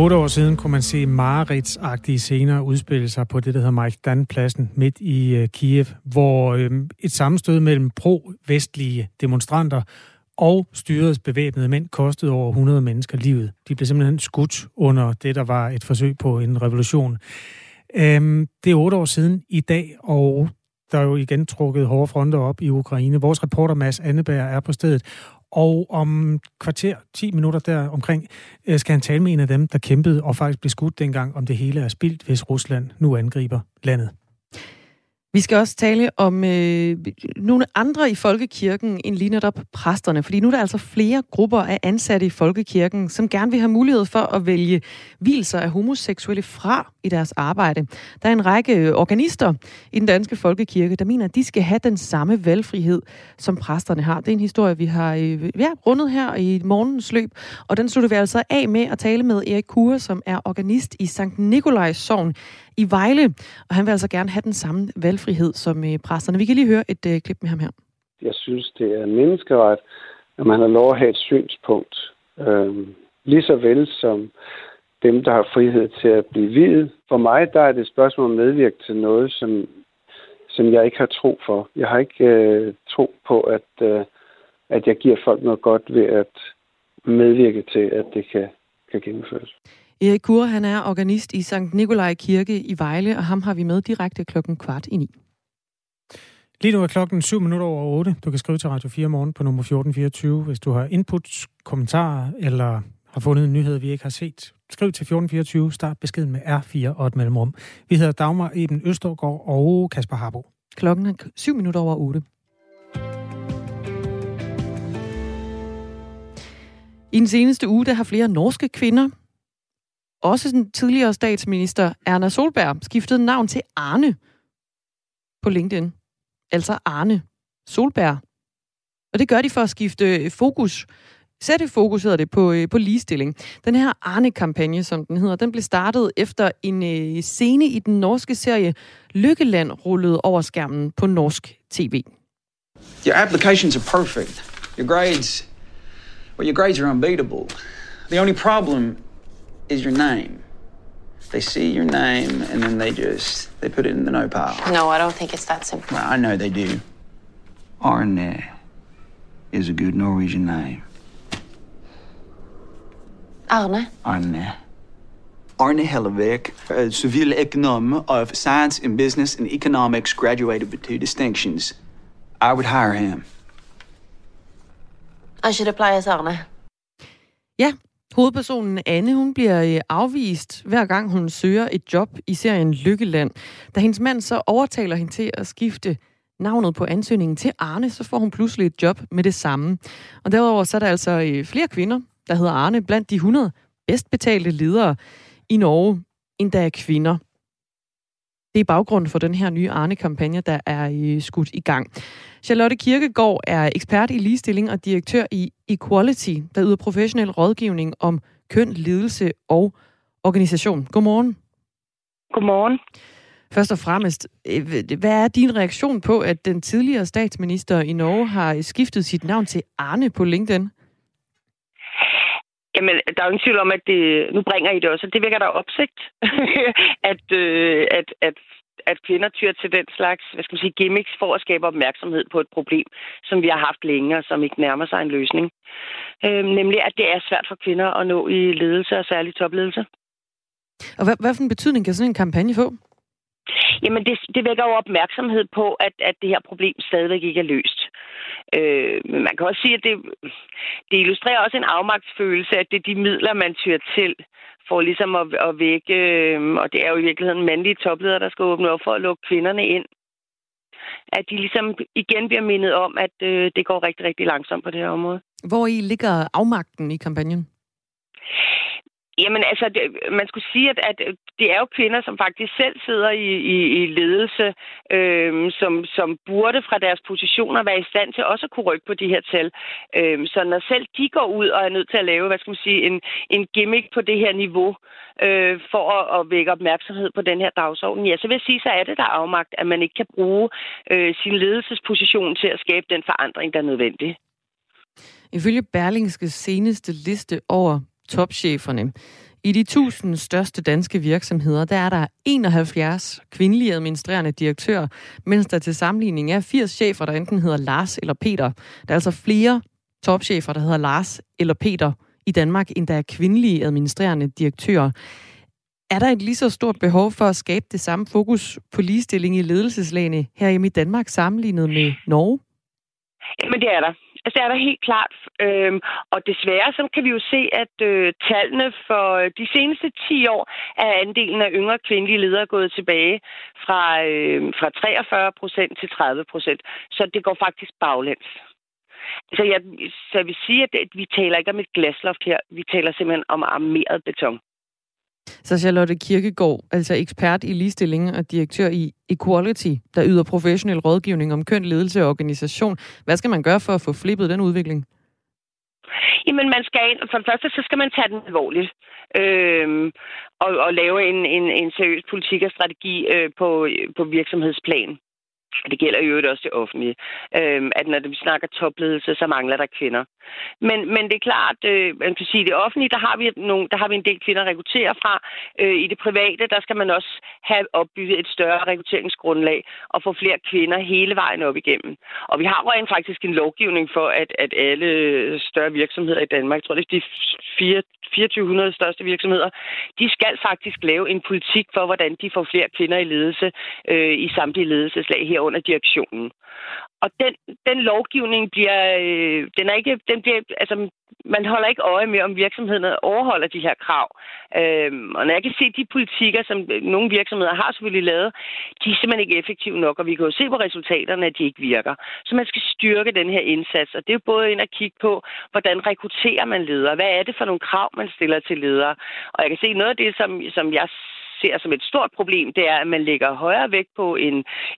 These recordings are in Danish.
Otte år siden kunne man se mareridsagtige scener udspille sig på det, der hedder Majdan-pladsen midt i øh, Kiev, hvor øhm, et sammenstød mellem pro-vestlige demonstranter og styrets bevæbnede mænd kostede over 100 mennesker livet. De blev simpelthen skudt under det, der var et forsøg på en revolution. Um, det er otte år siden i dag, og der er jo igen trukket hårde fronter op i Ukraine. Vores reporter Mads Anneberg er på stedet, og om kvarter, 10 minutter der omkring, øh, skal han tale med en af dem, der kæmpede og faktisk blev skudt dengang, om det hele er spildt, hvis Rusland nu angriber landet. Vi skal også tale om øh, nogle andre i folkekirken end lige netop præsterne, fordi nu er der altså flere grupper af ansatte i folkekirken, som gerne vil have mulighed for at vælge hvilser af homoseksuelle fra i deres arbejde. Der er en række øh, organister i den danske folkekirke, der mener, at de skal have den samme valgfrihed, som præsterne har. Det er en historie, vi har øh, ja, rundet her i morgens løb, og den slutter vi altså af med at tale med Erik Kure, som er organist i Sankt Nikolajs Sogn i Vejle, og han vil altså gerne have den samme valgfrihed som øh, præsterne. Vi kan lige høre et øh, klip med ham her. Jeg synes, det er en menneskeret, at man har lov at have et synspunkt. Øh, lige så vel som dem, der har frihed til at blive videt. For mig der er det et spørgsmål om at medvirke til noget, som, som jeg ikke har tro for. Jeg har ikke øh, tro på, at, øh, at jeg giver folk noget godt ved at medvirke til, at det kan, kan gennemføres. Erik Kure, han er organist i Sankt Nikolaj Kirke i Vejle, og ham har vi med direkte klokken kvart i ni. Lige nu er klokken 7 minutter over 8. Du kan skrive til Radio 4 morgen på nummer 1424, hvis du har input, kommentarer eller har fundet en nyhed, vi ikke har set. Skriv til 1424, start beskeden med R4 og et mellemrum. Vi hedder Dagmar Eben Østergaard og Kasper Harbo. Klokken er 7 minutter over 8. I den seneste uge, der har flere norske kvinder, også den tidligere statsminister Erna Solberg, skiftede navn til Arne på LinkedIn. Altså Arne Solberg. Og det gør de for at skifte fokus sætte fokus hedder det på, øh, på ligestilling. Den her Arne-kampagne, som den hedder, den blev startet efter en øh, scene i den norske serie Lykkeland rullede over skærmen på norsk tv. Your applications are perfect. Your grades, well, your grades are unbeatable. The only problem is your name. They see your name and then they just they put it in the no pile. No, I don't think it's that simple. Well, I know they do. Arne is a good Norwegian name. Arne. Arne. Arne Hellebeck, a civil econom of science and business and economics, graduated with two distinctions. I would hire him. I should apply as Arne. Ja, hovedpersonen Anne, hun bliver øh, afvist hver gang hun søger et job i serien Lykkeland. Da hendes mand så overtaler hende til at skifte navnet på ansøgningen til Arne, så får hun pludselig et job med det samme. Og derudover så er der altså øh, flere kvinder, der hedder Arne, blandt de 100 bedst betalte ledere i Norge, end der er kvinder. Det er baggrunden for den her nye Arne-kampagne, der er øh, skudt i gang. Charlotte Kirkegaard er ekspert i ligestilling og direktør i Equality, der yder professionel rådgivning om køn, ledelse og organisation. Godmorgen. Godmorgen. Først og fremmest, øh, hvad er din reaktion på, at den tidligere statsminister i Norge har skiftet sit navn til Arne på LinkedIn? Jamen, der er jo ingen tvivl om, at det, nu bringer I det også, det virker der opsigt, at, øh, at, at, at kvinder tyr til den slags, hvad skal man sige, gimmicks for at skabe opmærksomhed på et problem, som vi har haft længe, og som ikke nærmer sig en løsning. Øh, nemlig, at det er svært for kvinder at nå i ledelse, og særligt topledelse. Og hvad, hvad for en betydning kan sådan en kampagne få? Jamen, det, det vækker jo opmærksomhed på, at, at det her problem stadigvæk ikke er løst. Øh, men man kan også sige, at det, det illustrerer også en afmagtsfølelse, at det er de midler, man tyr til for ligesom at, at vække, øh, og det er jo i virkeligheden mandlige topledere, der skal åbne op for at lukke kvinderne ind. At de ligesom igen bliver mindet om, at øh, det går rigtig, rigtig langsomt på det her område. Hvor i ligger afmagten i kampagnen? Jamen altså, det, man skulle sige, at, at det er jo kvinder, som faktisk selv sidder i, i, i ledelse, øhm, som, som burde fra deres positioner være i stand til også at kunne rykke på de her tal. Øhm, så når selv de går ud og er nødt til at lave, hvad skal man sige, en, en gimmick på det her niveau, øh, for at, at vække opmærksomhed på den her dagsorden, ja, så vil jeg sige, så er det der afmagt, at man ikke kan bruge øh, sin ledelsesposition til at skabe den forandring, der er nødvendig. Ifølge Berlingskes seneste liste over topcheferne. I de 1000 største danske virksomheder, der er der 71 kvindelige administrerende direktører, mens der til sammenligning er 80 chefer, der enten hedder Lars eller Peter. Der er altså flere topchefer, der hedder Lars eller Peter i Danmark, end der er kvindelige administrerende direktører. Er der et lige så stort behov for at skabe det samme fokus på ligestilling i ledelseslagene her i Danmark sammenlignet med Norge? Jamen, det er der. Altså, det er der helt klart. Øhm, og desværre, så kan vi jo se, at øh, tallene for øh, de seneste 10 år er andelen af yngre kvindelige ledere gået tilbage fra, øh, fra 43 procent til 30 procent. Så det går faktisk baglæns. Så jeg, så jeg vil sige, at vi taler ikke om et glasloft her. Vi taler simpelthen om armeret beton. Så Charlotte Kirkegaard, altså ekspert i ligestilling og direktør i Equality, der yder professionel rådgivning om køn, ledelse og organisation. Hvad skal man gøre for at få flippet den udvikling? Jamen, man skal, for det første, så skal man tage den alvorligt. Øhm, og, og lave en, en, en seriøs politik og strategi øh, på, på virksomhedsplan. Det gælder jo også det offentlige, øh, at når vi snakker topledelse, så mangler der kvinder. Men, men det er klart, øh, man kan sige, det offentlige, der har vi, nogle, der har vi en del kvinder at rekruttere fra. Øh, I det private, der skal man også have opbygget et større rekrutteringsgrundlag og få flere kvinder hele vejen op igennem. Og vi har rent faktisk en lovgivning for, at, at alle større virksomheder i Danmark, jeg tror det er de 2400 største virksomheder, de skal faktisk lave en politik for, hvordan de får flere kvinder i ledelse øh, i samtlige ledelseslag herunder direktionen. Og den, den lovgivning bliver, øh, den er ikke, den bliver, altså, man holder ikke øje med, om virksomhederne overholder de her krav. Øhm, og når jeg kan se de politikker, som øh, nogle virksomheder har selvfølgelig lavet, de er simpelthen ikke effektive nok, og vi kan jo se på resultaterne, at de ikke virker. Så man skal styrke den her indsats, og det er jo både ind at kigge på, hvordan rekrutterer man ledere, hvad er det for nogle krav, man stiller til ledere. Og jeg kan se noget af det, som, som jeg ser som et stort problem, det er, at man lægger højere vægt på en,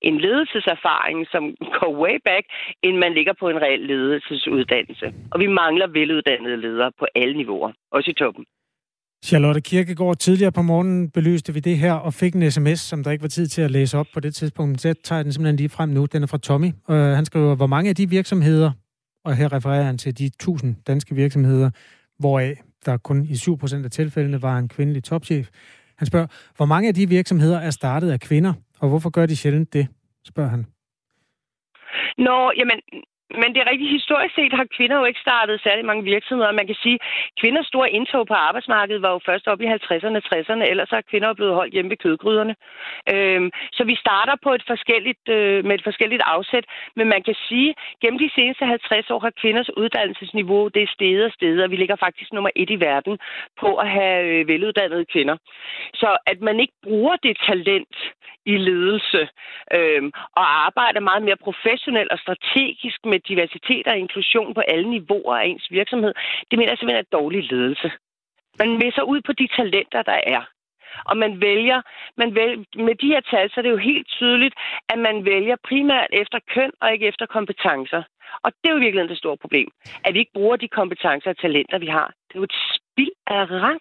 en ledelseserfaring, som går way back, end man ligger på en reel ledelsesuddannelse. Og vi mangler veluddannede ledere på alle niveauer, også i toppen. Charlotte Kirkegaard, tidligere på morgenen belyste vi det her og fik en sms, som der ikke var tid til at læse op på det tidspunkt. Så jeg tager den simpelthen lige frem nu. Den er fra Tommy. Uh, han skriver, hvor mange af de virksomheder, og her refererer han til de 1000 danske virksomheder, hvoraf der kun i 7% af tilfældene var en kvindelig topchef, han spørger, hvor mange af de virksomheder er startet af kvinder, og hvorfor gør de sjældent det, spørger han. Nå, jamen, men det er rigtigt, historisk set har kvinder jo ikke startet særlig mange virksomheder. Man kan sige, at kvinders store indtog på arbejdsmarkedet var jo først op i 50'erne og 60'erne, ellers har kvinder blevet holdt hjemme ved kødgryderne. Øhm, så vi starter på et forskelligt, øh, med et forskelligt afsæt, men man kan sige, at gennem de seneste 50 år har kvinders uddannelsesniveau det er stedet og stedet, og vi ligger faktisk nummer et i verden på at have øh, veluddannede kvinder. Så at man ikke bruger det talent i ledelse øh, og arbejder meget mere professionelt og strategisk med diversitet og inklusion på alle niveauer af ens virksomhed, det mener jeg simpelthen er dårlig ledelse. Man misser ud på de talenter, der er. Og man vælger, man vælger, med de her tal, så er det jo helt tydeligt, at man vælger primært efter køn og ikke efter kompetencer. Og det er jo virkelig det store problem, at vi ikke bruger de kompetencer og talenter, vi har. Det er jo et spild af rang.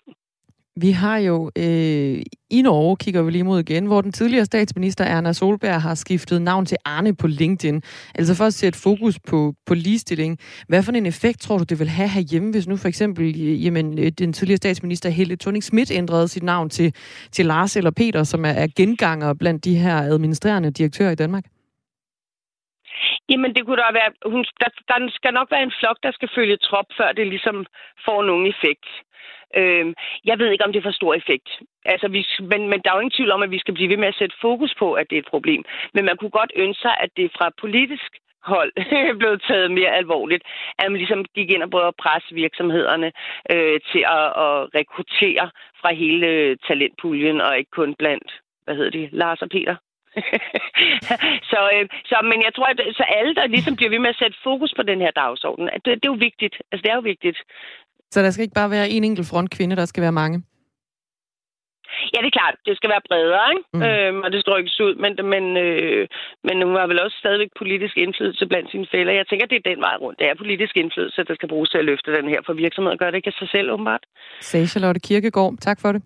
Vi har jo øh, i Norge, kigger vi lige mod igen, hvor den tidligere statsminister Erna Solberg har skiftet navn til Arne på LinkedIn. Altså for at sætte fokus på, på ligestilling. Hvad for en effekt tror du, det vil have herhjemme, hvis nu for eksempel øh, jamen, øh, den tidligere statsminister Helle thorning Schmidt ændrede sit navn til, til Lars eller Peter, som er, er genganger blandt de her administrerende direktører i Danmark? Jamen, det kunne da være... Hun, der, der skal nok være en flok, der skal følge trop, før det ligesom får nogen effekt. Øh, jeg ved ikke, om det får stor effekt. Altså, vi, men, men der er jo ingen tvivl om, at vi skal blive ved med at sætte fokus på, at det er et problem. Men man kunne godt ønske sig, at det fra politisk hold blev taget mere alvorligt. At man ligesom gik ind og prøvede at presse virksomhederne øh, til at, at rekruttere fra hele øh, talentpuljen, og ikke kun blandt, hvad hedder de, Lars og Peter. så, øh, så, men jeg tror, at så alle, der ligesom bliver ved med at sætte fokus på den her dagsorden, at det, det er jo vigtigt. Altså, det er jo vigtigt. Så der skal ikke bare være en enkelt frontkvinde, der skal være mange? Ja, det er klart. Det skal være bredere, ikke? Mm. Øhm, og det står ikke ud, men, men, øh, men hun har vel også stadigvæk politisk indflydelse blandt sine fælder. Jeg tænker, det er den vej rundt. Det er politisk indflydelse, der skal bruges til at løfte den her, for virksomheder gør det ikke af sig selv, åbenbart. Sagde Charlotte Kirkegaard. Tak for det.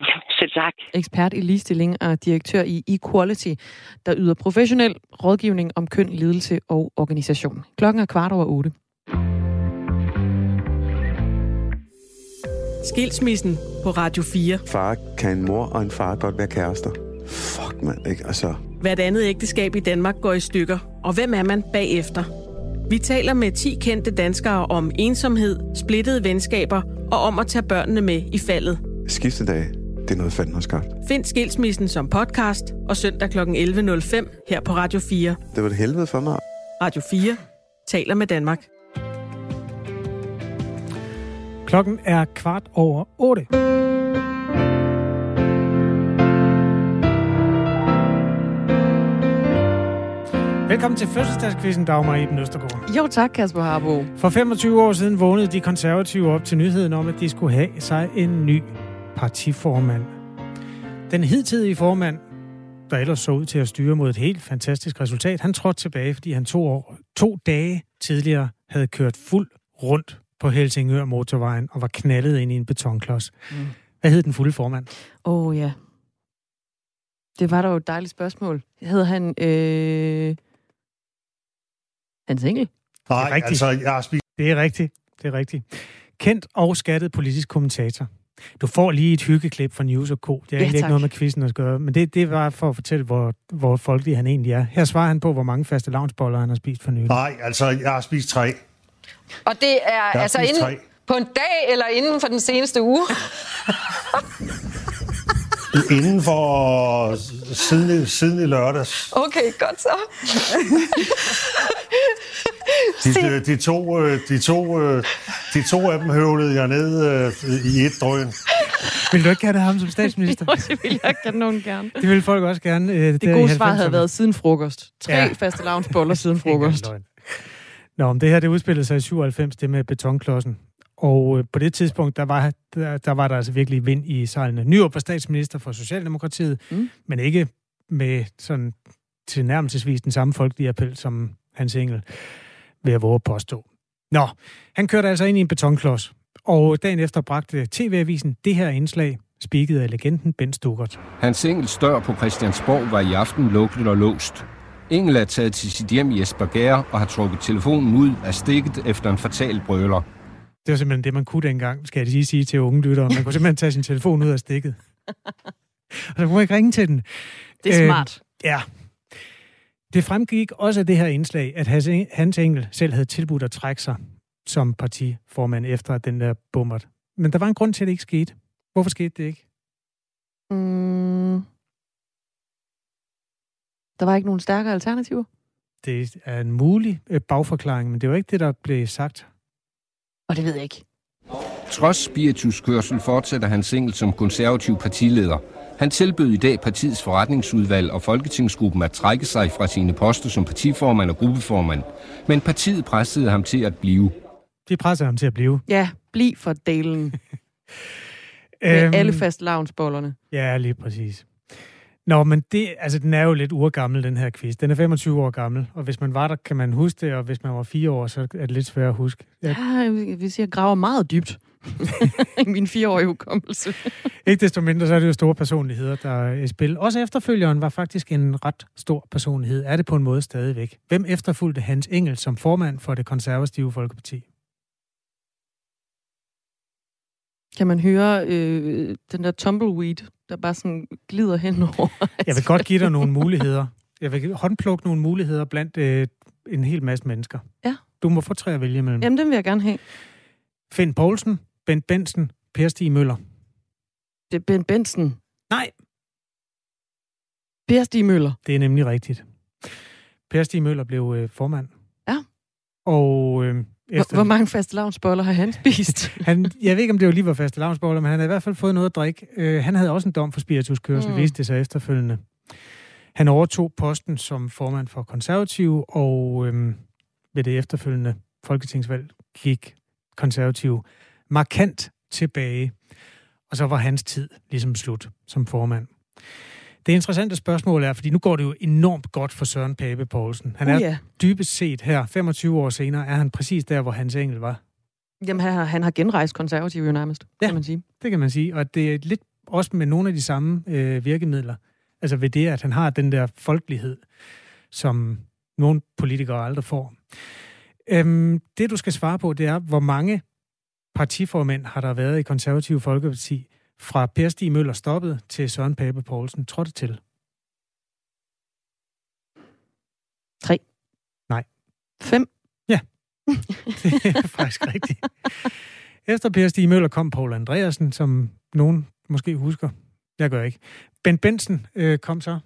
Selv tak. Ekspert i ligestilling og direktør i Equality, der yder professionel rådgivning om køn, ledelse og organisation. Klokken er kvart over otte. Skilsmissen på Radio 4. Far kan en mor og en far godt være kærester. Fuck, mand, ikke? Altså, Hvert andet ægteskab i Danmark går i stykker. Og hvem er man bagefter? Vi taler med 10 kendte danskere om ensomhed, splittede venskaber og om at tage børnene med i faldet. skiftedag, det er noget fanden har skabt. Find Skilsmissen som podcast og søndag kl. 11.05 her på Radio 4. Det var et helvede for mig. Radio 4 taler med Danmark. Klokken er kvart over 8. Velkommen til fødselsdagskvisten, Dagmar Iben Østergaard. Jo tak, Kasper Harbo. For 25 år siden vågnede de konservative op til nyheden om, at de skulle have sig en ny partiformand. Den hidtidige formand, der ellers så ud til at styre mod et helt fantastisk resultat, han trådte tilbage, fordi han to, år, to dage tidligere havde kørt fuld rundt på Helsingør motorvejen og var knaldet ind i en betonklods. Mm. Hvad hed den fulde formand? Åh oh, ja. Det var da jo et dejligt spørgsmål. Hed han... Øh... Hans Engel? Nej, rigtigt. altså, jeg har spist... Det er rigtigt. Det er rigtigt. Kendt og skattet politisk kommentator. Du får lige et hyggeklip fra News Co. Det er Ja, ikke noget med quizzen at gøre, men det, det var for at fortælle, hvor, hvor folkelig han egentlig er. Her svarer han på, hvor mange faste lavnsboller han har spist for nylig. Nej, altså, jeg har spist tre. Og det er har altså inden, tre. på en dag eller inden for den seneste uge. Inden for siden, i- siden i lørdags. Okay, godt så. De, de, to, øh, de, to, øh, de to af dem høvlede jeg ned øh, i et drøn. Vil du ikke have det ham som statsminister? Jo, det ville jeg kanon gerne. det vil folk også gerne. Det gode svar havde været siden frokost. Tre Ja. ja. faste lavnsboller siden frokost. Nå, men det her det udspillede sig i 97, det med betonklodsen. Og øh, på det tidspunkt, der var, der, der var der altså virkelig vind i sejlene. Nyrup var statsminister for Socialdemokratiet, mm. Men ikke med sådan tilnærmelsesvis den samme folkelige appel som Hans Engel, vil jeg våge at påstå. Nå, han kørte altså ind i en betonklods, og dagen efter bragte TV-avisen det her indslag, spiket af legenden Ben Stugert. Hans Engels dør på Christiansborg var i aften lukket og låst. Engel er taget til sit hjem i Esbjerg og har trukket telefonen ud af stikket efter en fatal brøler. Det var simpelthen det, man kunne dengang, skal jeg lige sige til unge lyttere. Man kunne simpelthen tage sin telefon ud af stikket. og så kunne man ikke ringe til den. Det er Øh, smart. Ja. Det fremgik også af det her indslag, at Hans Eng- Hans Engel selv havde tilbudt at trække sig som partiformand efter at den der bummert. Men der var en grund til, at det ikke skete. Hvorfor skete det ikke? Mm. Der var ikke nogen stærkere alternativer? Det er en mulig øh, bagforklaring, men det var ikke det, der blev sagt. Og det ved jeg ikke. Trods spirituskørsel fortsætter Hans Engel som konservativ partileder. Han tilbød i dag partiets forretningsudvalg og folketingsgruppen at trække sig fra sine poster som partiformand og gruppeformand. Men partiet pressede ham til at blive. De pressede ham til at blive. Ja, bliv for delen. Med Øhm, alle fast lavnsbollerne. Ja, lige præcis. Nå, men det, altså, den er jo lidt urgammel, den her quiz. Den er 25 år gammel, og hvis man var der, kan man huske det, og hvis man var fire år, så er det lidt svært at huske. Jeg, Ja, sige, jeg graver meget dybt i min fireårige hukommelse. ikke desto mindre, så er det jo store personligheder, der er i spil. Også efterfølgeren var faktisk en ret stor personlighed. Er det på en måde stadigvæk? Hvem efterfulgte Hans Engel som formand for det konservative Folkeparti? Kan man høre øh, den der tumbleweed, der bare sådan glider henover? Jeg vil godt give dig nogle muligheder. Jeg vil håndplukke nogle muligheder blandt øh, en hel masse mennesker. Ja. Du må få tre at vælge imellem. Jamen, den vil jeg gerne have. Finn Poulsen, Bent Bensen, Per Stig Møller. Det er Ben Benson. Nej. Per Stig Møller. Det er nemlig rigtigt. Per Stig Møller blev øh, formand. Ja. Og øh, efter... hvor mange faste lavnsboller har han spist? Han, jeg ved ikke, om det var lige var faste lavnsboller, men han havde i hvert fald fået noget at drikke. Øh, han havde også en dom for spirituskørsel, Mm. viste det sig efterfølgende. Han overtog posten som formand for konservativ, og øh, ved det efterfølgende folketingsvalg gik konservativ markant tilbage. Og så var hans tid ligesom slut som formand. Det interessante spørgsmål er, fordi nu går det jo enormt godt for Søren Pape Poulsen. Han er Uh, ja. dybest set her, 25 år senere, er han præcis der, hvor Hans Engel var. Jamen, han har, han har genrejst konservativ jo nærmest, Ja. kan man sige. Det kan man sige. Og det er lidt også med nogle af de samme øh, virkemidler. Altså ved det, at han har den der folkelighed, som nogle politikere aldrig får. Øhm, det, du skal svare på, det er, hvor mange partiformænd har der været i Konservative Folkeparti fra Per Stig Møller stoppet til Søren Pape Poulsen trådte til? Tre. Nej. Fem. Ja, det er faktisk rigtigt. Efter Per Stig Møller kom Paul Andreasen, som nogen måske husker. Jeg gør ikke. Ben Benson øh, kom så.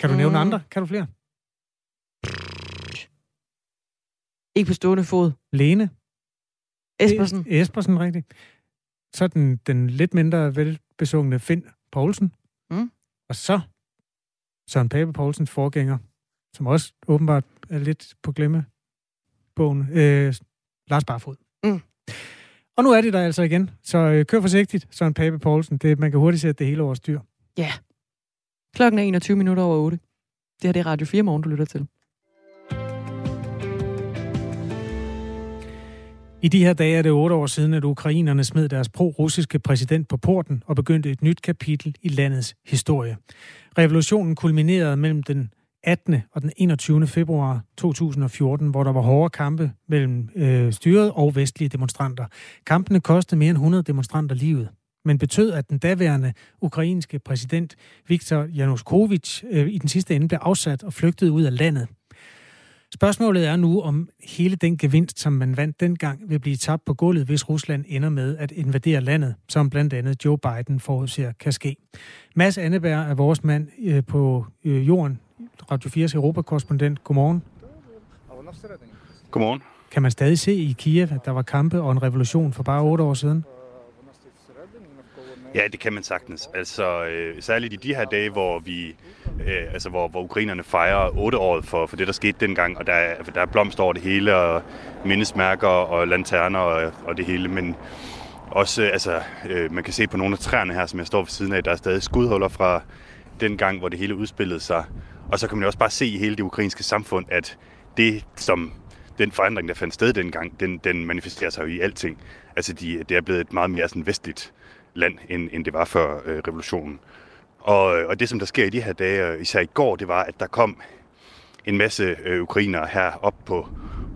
Kan du mm. nævne andre? Kan du flere? Ikke på stående fod. Lene. Espersen. Espersen, rigtigt. Så den, den lidt mindre velbesungne Finn Poulsen. Mm. Og så Søren Pape Poulsens forgænger, som også åbenbart er lidt på glemmebogen, øh, Lars Barfod. Mm. Og nu er det der altså igen, så øh, kør forsigtigt, Søren Pape Poulsen. Det, man kan hurtigt sætte det hele over styr. Ja. Klokken er 21 minutter over 8. Det her det er Radio 4 morgen, du lytter til. I de her dage er det otte år siden, at ukrainerne smed deres pro-russiske præsident på porten og begyndte et nyt kapitel i landets historie. Revolutionen kulminerede mellem den 18. og den 21. februar 2014, hvor der var hårde kampe mellem øh, styret og vestlige demonstranter. Kampene kostede mere end 100 demonstranter livet, men betød, at den daværende ukrainske præsident Viktor Yanukovych øh, i den sidste ende blev afsat og flygtede ud af landet. Spørgsmålet er nu, om hele den gevinst, som man vandt dengang, vil blive tabt på gulvet, hvis Rusland ender med at invadere landet, som blandt andet Joe Biden forudser kan ske. Mads Anneberg er vores mand øh, på øh, jorden, Radio 4's Europakorrespondent. Godmorgen. Godmorgen. Kan man stadig se i Kiev, at der var kampe og en revolution for bare otte år siden? Ja, det kan man sagtens. Altså, øh, særligt i de her dage, hvor vi, øh, altså hvor, hvor ukrainerne fejrer otte år for, for det, der skete dengang, og der er, der er blomster over det hele, og mindesmærker og lanterner og, og det hele, men også, øh, altså, øh, man kan se på nogle af træerne her, som jeg står ved siden af, der er stadig skudhuller fra den gang, hvor det hele udspillede sig. Og så kan man også bare se i hele det ukrainske samfund, at det, som den forandring, der fandt sted dengang, den, den manifesterer sig jo i alting. Altså, de, det er blevet et meget mere sådan vestligt land, end, end det var før øh, revolutionen. Og, øh, og det, som der sker i de her dage, især i går, det var, at der kom en masse øh, ukrainere her op på,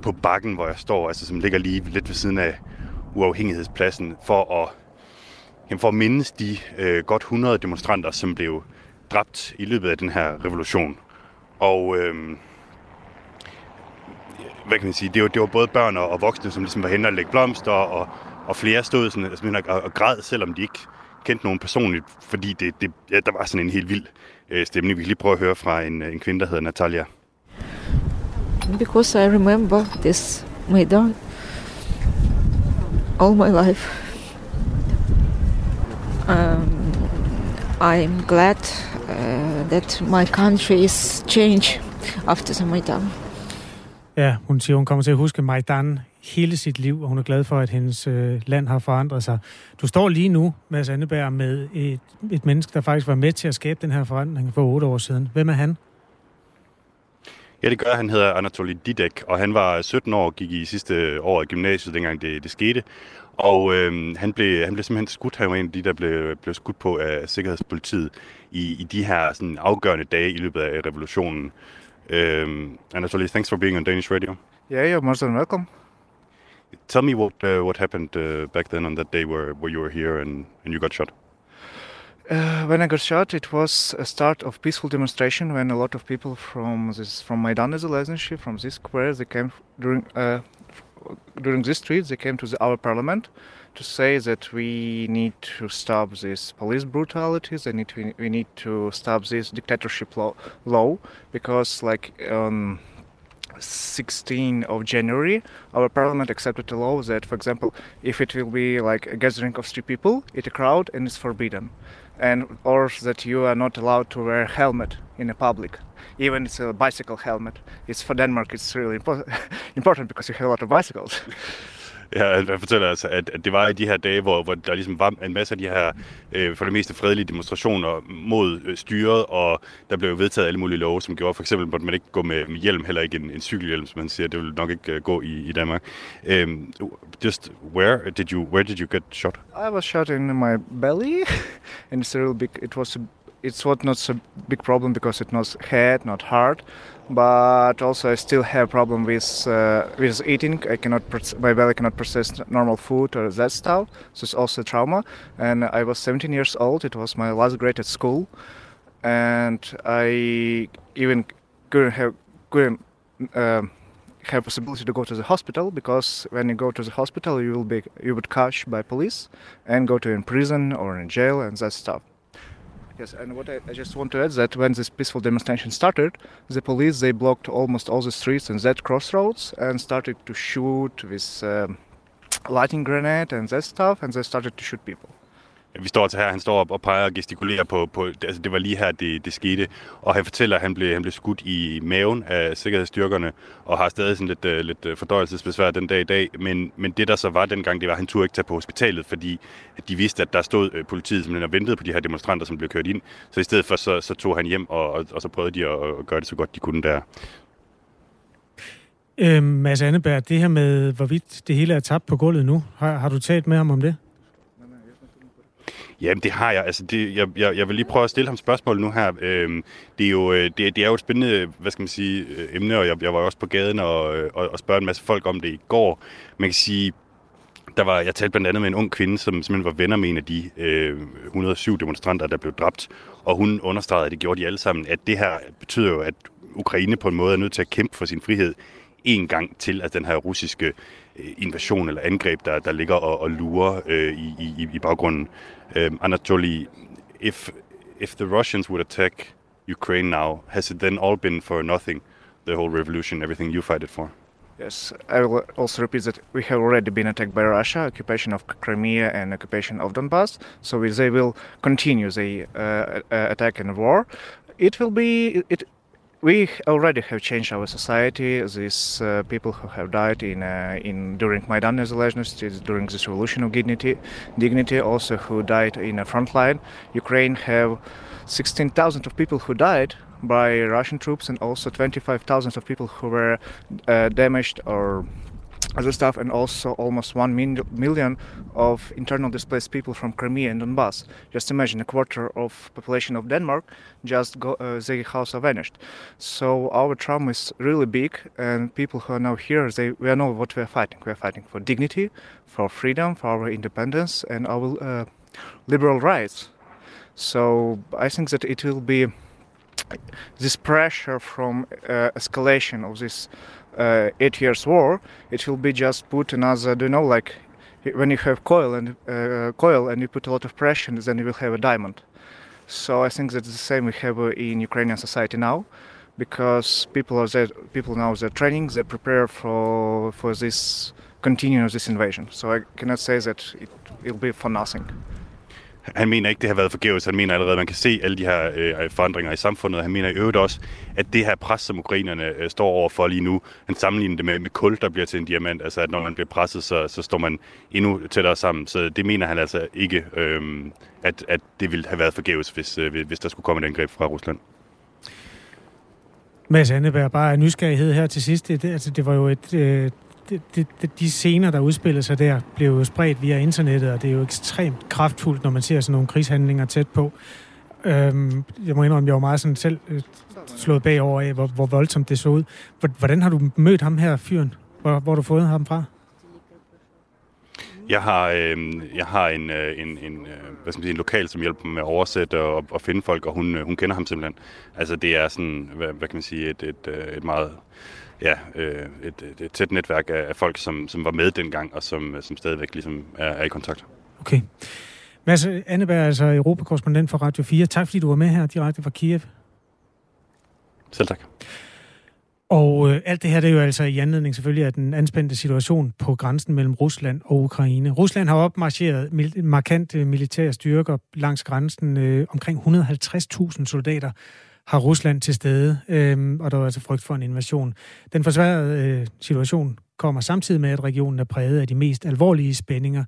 på bakken, hvor jeg står, altså som ligger lige lidt ved siden af uafhængighedspladsen, for at, jamen, for at mindes de øh, godt 100 demonstranter, som blev dræbt i løbet af den her revolution. Og øh, hvad kan man sige, det var, det var både børn og voksne, som ligesom var henne og lægge blomster, og, og flere stod sådan, altså, og, og græd, selvom de ikke kendte nogen personligt, fordi det, det, ja, der var sådan en helt vild øh, stemning. Vi kan lige prøve at høre fra en, en kvinde, der hedder Natalia. Because I remember this Maidan all my life. Um, I'm glad uh, that my country is changed after the Maidan. Ja, hun siger, hun kommer til at huske Majdan hele sit liv, og hun er glad for, at hendes øh, land har forandret sig. Du står lige nu, Mads Anneberg, med et, et menneske, der faktisk var med til at skabe den her forandring for otte år siden. Hvem er han? Ja, det gør han. hedder Anatoly Didek, og han var 17 år, gik i sidste år i gymnasiet, dengang det, det skete. Og øh, han, blev, han blev simpelthen skudt. Han var en af de, der blev, blev skudt på af Sikkerhedspolitiet i, i de her sådan, afgørende dage i løbet af revolutionen. Um, Anatoly, thanks for being on Danish radio. Yeah, you're most welcome. Tell me what uh, what happened uh, back then on that day where, where you were here and, and you got shot. Uh, when I got shot, it was a start of peaceful demonstration when a lot of people from this from Maidan Zelensky, from this square, they came during uh, during this street, they came to the, our parliament to say that we need to stop this police brutalities and need we, we need to stop this dictatorship law, law because like on 16 of January our parliament accepted a law that for example if it will be like a gathering of three people it's a crowd and it's forbidden. And or that you are not allowed to wear a helmet in a public. Even it's a bicycle helmet. It's for Denmark it's really important important because you have a lot of bicycles Ja, altså, han fortæller altså, at, at det var i de her dage, hvor, hvor der ligesom var en masse af de her, øh, for det meste fredelige demonstrationer mod øh, styret, og der blev vedtaget alle mulige love, som gjorde for eksempel, at man ikke gå med, med hjelm, heller ikke en, en cykelhjelm, som man siger, det ville nok ikke øh, gå i, i Danmark. Um, just where did you where did you get shot? I was shot in my belly, and it's a real big. It was a, it's what not a big problem because it was head, not heart. But also I still have problem with uh, with eating. I cannot my belly cannot process normal food or that stuff. So it's also trauma. And I was 17 years old. It was my last grade at school, and I even couldn't have couldn't. um have possibility to go to the hospital because when you go to the hospital you will be you would catch by police and go to in prison or in jail and that stuff yes and what I, I just want to add that when this peaceful demonstration started the police they blocked almost all the streets in that crossroads and started to shoot with um, lighting grenade and that stuff and they started to shoot people Vi står til her, han står op og peger og gestikulerer på, på altså det var lige her, det, det skete. Og han fortæller, at han blev, han blev skudt i maven af sikkerhedsstyrkerne, og har stadig sådan lidt, øh, lidt øh, fordøjelsesbesvær den dag i dag. Men, men det, der så var dengang, det var, at han turde ikke tage på hospitalet, fordi at de vidste, at der stod uh, politiet simpelthen og ventede på de her demonstranter, som blev kørt ind. Så i stedet for, så, så tog han hjem, og, og, og så prøvede de at, at gøre det så godt, de kunne der. Øhm, Mads Anneberg, det her med, hvorvidt det hele er tabt på gulvet nu, har, har du talt med ham om det? Jamen, det har jeg. Altså, det, jeg, jeg, jeg vil lige prøve at stille ham spørgsmål nu her. Øhm, det, er jo, øh, det, det er jo et spændende, hvad skal man sige, øh, emne, og jeg, jeg var også på gaden og, øh, og, og spørge en masse folk om det i går. Man kan sige, der var, jeg talte blandt andet med en ung kvinde, som simpelthen var venner med en af de øh, 107 demonstranter, der blev dræbt. Og hun understregede, at det gjorde de alle sammen, at det her betyder jo, at Ukraine på en måde er nødt til at kæmpe for sin frihed en gang til, at den her russiske invasion eller angreb, der, der ligger og, og lurer øh, i, i, i baggrunden. Um, Anatoly, if, if the Russians would attack Ukraine now, has it then all been for nothing? The whole revolution, everything you fight it for? Yes, I will also repeat that we have already been attacked by Russia, occupation of Crimea and occupation of Donbass. So they will continue the uh, attack and war. It will be it. We already have changed our society. These uh, people who have died in uh, in during Maidan Nezalezhnosti, during this revolution of dignity, dignity, also who died in the front line. Ukraine have 16,000 of people who died by Russian troops and also 25,000 of people who were uh, damaged or other stuff, and also almost one min- million of internal displaced people from Crimea and Donbass. Just imagine a quarter of population of Denmark just go, uh, their house are vanished. So our trauma is really big, and people who are now here, they we know what we are fighting. We are fighting for dignity, for freedom, for our independence, and our uh, liberal rights. So I think that it will be this pressure from uh, escalation of this uh, eight years war, it will be just put another, do you know, like when you have coil and uh, coil and you put a lot of pressure, then you will have a diamond. So I think that's the same we have in Ukrainian society now, because people are there, people now they're training, they prepare for for this continuous this invasion. So I cannot say that it will be for nothing. Han mener ikke, det har været forgæves. Han mener allerede, at man kan se alle de her øh, forandringer i samfundet. Han mener i øvrigt også, at det her pres, som ukrainerne øh, står over for lige nu, han sammenligner det med, med kul, der bliver til en diamant. Altså, at når man bliver presset, så, så står man endnu tættere sammen. Så det mener han altså ikke, øh, at, at det ville have været forgæves, hvis, øh, hvis der skulle komme et angreb fra Rusland. Mads Anneberg, bare af nysgerrighed her til sidst. Det, altså, det var jo et... Øh det, det, de scener, der udspillede sig der, blev jo spredt via internettet, og det er jo ekstremt kraftfuldt, når man ser sådan nogle krigshandlinger tæt på. Øhm, jeg må indrømme, jeg var meget sådan selv øh, slået bagover af, hvor, hvor voldsomt det så ud. Hvordan har du mødt ham her, fyren? Hvor, hvor har du fået ham fra? Jeg har, øh, jeg har en, øh, en, en, øh, hvad skal man sige, en lokal, som hjælper mig med at oversætte og, og finde folk, og hun, øh, hun kender ham simpelthen. Altså det er sådan, hvad, hvad kan man sige, et, et, et meget ja, øh, et, et, et tæt netværk af, af folk, som, som var med dengang, og som, som stadigvæk ligesom er, er i kontakt. Okay. Mads Anneberg, altså Europakorrespondent for Radio 4. Tak fordi du var med her direkte fra Kiev. Selv tak. Og øh, alt det her, det er jo altså i anledning selvfølgelig af den anspændte situation på grænsen mellem Rusland og Ukraine. Rusland har opmarcheret mil- markante militære styrker langs grænsen. Øh, omkring 150.000 soldater har Rusland til stede, øh, og der er altså frygt for en invasion. Den forsværede øh, situation kommer samtidig med, at regionen er præget af de mest alvorlige spændinger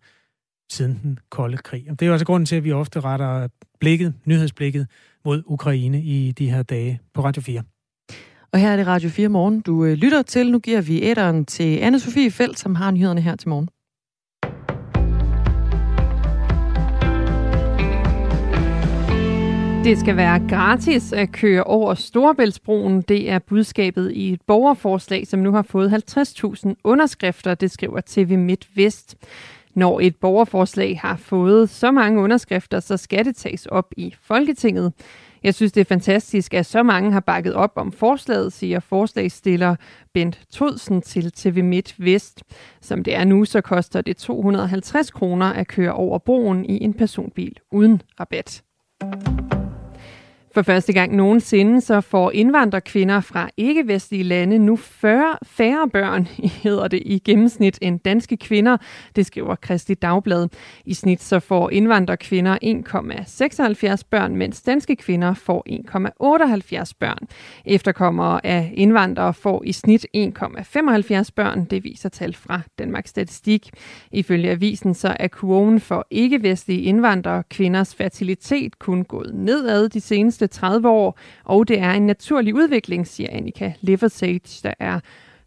siden den kolde krig. Det er jo altså grunden til, at vi ofte retter blikket, nyhedsblikket mod Ukraine i de her dage på Radio 4. Og her er det Radio 4 morgen, du øh, lytter til. Nu giver vi æderen til anne Sofie Felt, som har nyhederne her til morgen. Det skal være gratis at køre over Storebæltsbroen. Det er budskabet i et borgerforslag, som nu har fået 50.000 underskrifter, det skriver TV MidtVest. Når et borgerforslag har fået så mange underskrifter, så skal det tages op i Folketinget. Jeg synes, det er fantastisk, at så mange har bakket op om forslaget, siger forslagstiller Bent Todsen til TV Midt Vest. Som det er nu, så koster det 250 kroner at køre over broen i en personbil uden rabat. For første gang nogensinde så får indvandrerkvinder fra ikke-vestlige lande nu 40 færre børn, hedder det i gennemsnit, end danske kvinder. Det skriver Kristi Dagblad. I snit så får indvandrerkvinder 1,76 børn, mens danske kvinder får 1,78 børn. Efterkommere af indvandrere får i snit 1,75 børn. Det viser tal fra Danmarks Statistik. Ifølge avisen så er kurven for ikke-vestlige indvandrerkvinders fertilitet kun gået nedad de seneste seneste 30 år, og det er en naturlig udvikling, siger Annika Leversage, der er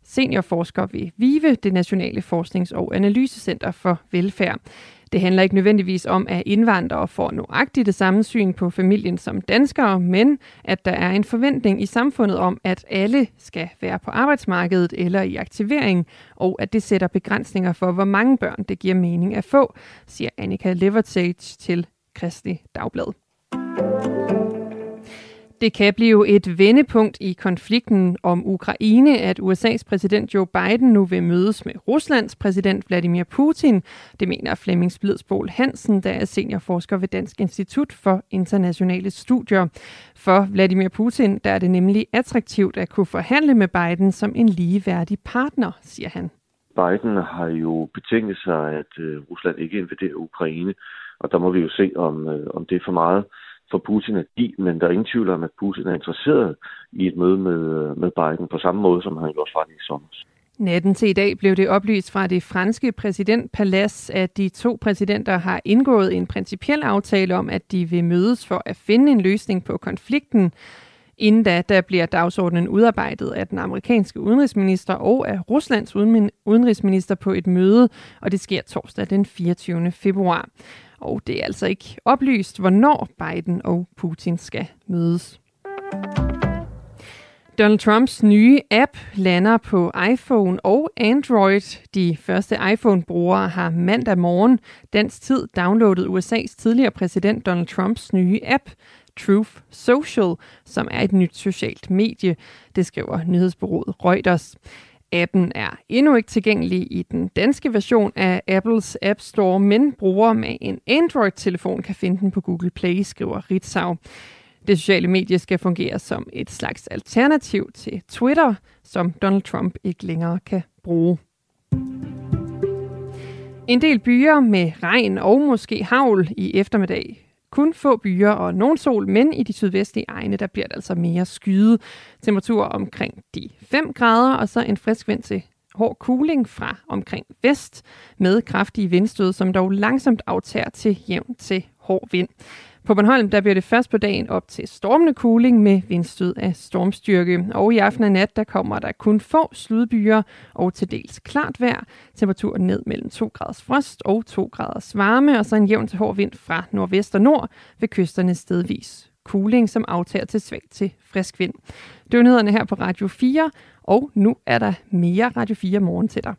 seniorforsker ved VIVE, det Nationale Forsknings- og Analysecenter for Velfærd. Det handler ikke nødvendigvis om, at indvandrere får nøjagtigt det samme syn på familien som danskere, men at der er en forventning i samfundet om, at alle skal være på arbejdsmarkedet eller i aktivering, og at det sætter begrænsninger for, hvor mange børn det giver mening at få, siger Annika Levertage til Kristelig Dagblad. Det kan blive et vendepunkt i konflikten om Ukraine, at USA's præsident Joe Biden nu vil mødes med Ruslands præsident Vladimir Putin. Det mener Flemming Splidsbol Hansen, der er seniorforsker ved Dansk Institut for Internationale Studier. For Vladimir Putin der er det nemlig attraktivt at kunne forhandle med Biden som en ligeværdig partner, siger han. Biden har jo betinget sig, at øh, Rusland ikke invaderer Ukraine, og der må vi jo se, om, øh, om det er for meget for Putin at give, men der er ingen tvivl om, at Putin er interesseret i et møde med, med Biden på samme måde, som han gjorde fra i sommer. Natten til i dag blev det oplyst fra det franske præsidentpalads, at de to præsidenter har indgået en principiel aftale om, at de vil mødes for at finde en løsning på konflikten. Inden da, der bliver dagsordenen udarbejdet af den amerikanske udenrigsminister og af Ruslands udenrigsminister på et møde, og det sker torsdag den 24. februar. Og det er altså ikke oplyst, hvornår Biden og Putin skal mødes. Donald Trumps nye app lander på iPhone og Android. De første iPhone-brugere har mandag morgen dansk tid downloadet USA's tidligere præsident Donald Trumps nye app, Truth Social, som er et nyt socialt medie. Det skriver nyhedsbureauet Reuters. Appen er endnu ikke tilgængelig i den danske version af Apples App Store, men brugere med en Android-telefon kan finde den på Google Play, skriver Ritzau. Det sociale medie skal fungere som et slags alternativ til Twitter, som Donald Trump ikke længere kan bruge. En del byer med regn og måske havl i eftermiddag kun få byer og nogen sol, men i de sydvestlige egne, der bliver det altså mere skyde. Temperatur omkring de 5 grader, og så en frisk vind til hård cooling fra omkring vest, med kraftige vindstød, som dog langsomt aftager til jævn til hård vind. På Bornholm der bliver det først på dagen op til stormende cooling med vindstød af stormstyrke. Og i aften og nat der kommer der kun få sludbyer og til dels klart vejr. Temperaturen ned mellem 2 graders frost og 2 graders varme, og så en jævn til hård vind fra nordvest og nord ved kysterne stedvis. Cooling, som aftager til svag til frisk vind. Det her på Radio 4, og nu er der mere Radio 4 morgen til dig.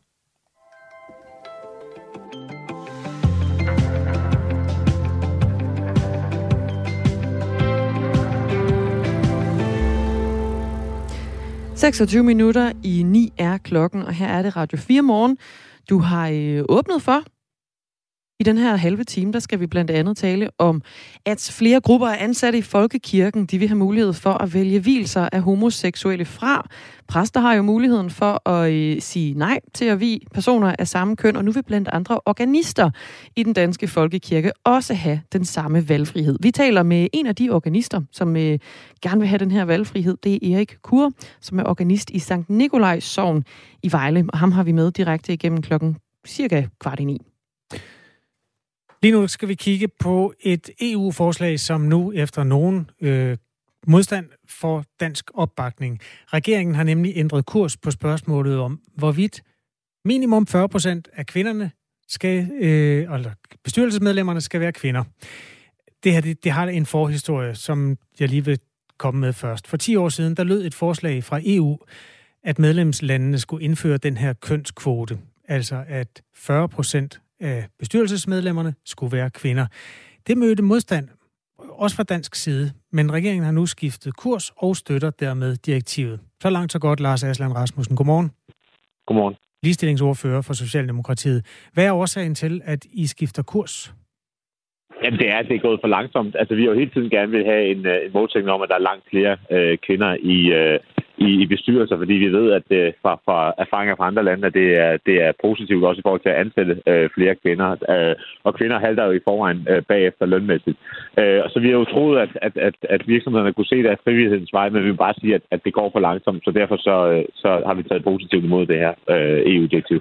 26 minutter i 9 er klokken, og her er det Radio 4 morgen. Du har øh, åbnet for. I den her halve time, der skal vi blandt andet tale om, at flere grupper af ansatte i Folkekirken, de vil have mulighed for at vælge hvilser af homoseksuelle fra. Præster har jo muligheden for at øh, sige nej til at vi personer af samme køn, og nu vil blandt andre organister i den danske Folkekirke også have den samme valgfrihed. Vi taler med en af de organister, som øh, gerne vil have den her valgfrihed. Det er Erik Kur, som er organist i Sankt Nikolajs Sogn i Vejle, og ham har vi med direkte igennem klokken cirka kvart i ni. Lige nu skal vi kigge på et EU-forslag, som nu efter nogen øh, modstand for dansk opbakning. Regeringen har nemlig ændret kurs på spørgsmålet om, hvorvidt minimum 40 procent af kvinderne skal, øh, eller bestyrelsesmedlemmerne skal være kvinder. det her det, det har en forhistorie, som jeg lige vil komme med først. For 10 år siden, der lød et forslag fra EU, at medlemslandene skulle indføre den her kønskvote. Altså at 40 procent af bestyrelsesmedlemmerne skulle være kvinder. Det mødte modstand, også fra dansk side, men regeringen har nu skiftet kurs og støtter dermed direktivet. Så langt så godt, Lars Aslan Rasmussen. Godmorgen. Godmorgen. Ligestillingsordfører for Socialdemokratiet. Hvad er årsagen til, at I skifter kurs? Jamen, det er, det er gået for langsomt. Altså, vi har jo hele tiden gerne vil have en, øh, en målsætning om, at der er langt flere øh, kvinder i, øh, i, i bestyrelser, fordi vi ved, at øh, fra, fra erfaringer fra andre lande, at det er, det er positivt også i forhold til at ansætte øh, flere kvinder. Øh, og kvinder halter jo i forvejen øh, bagefter lønmæssigt. Øh, så vi har jo troet, at, at, at, at virksomhederne kunne se det af frivillighedens vej, men vi vil bare sige, at, at det går for langsomt, så derfor så, øh, så har vi taget positivt imod det her øh, EU-direktiv.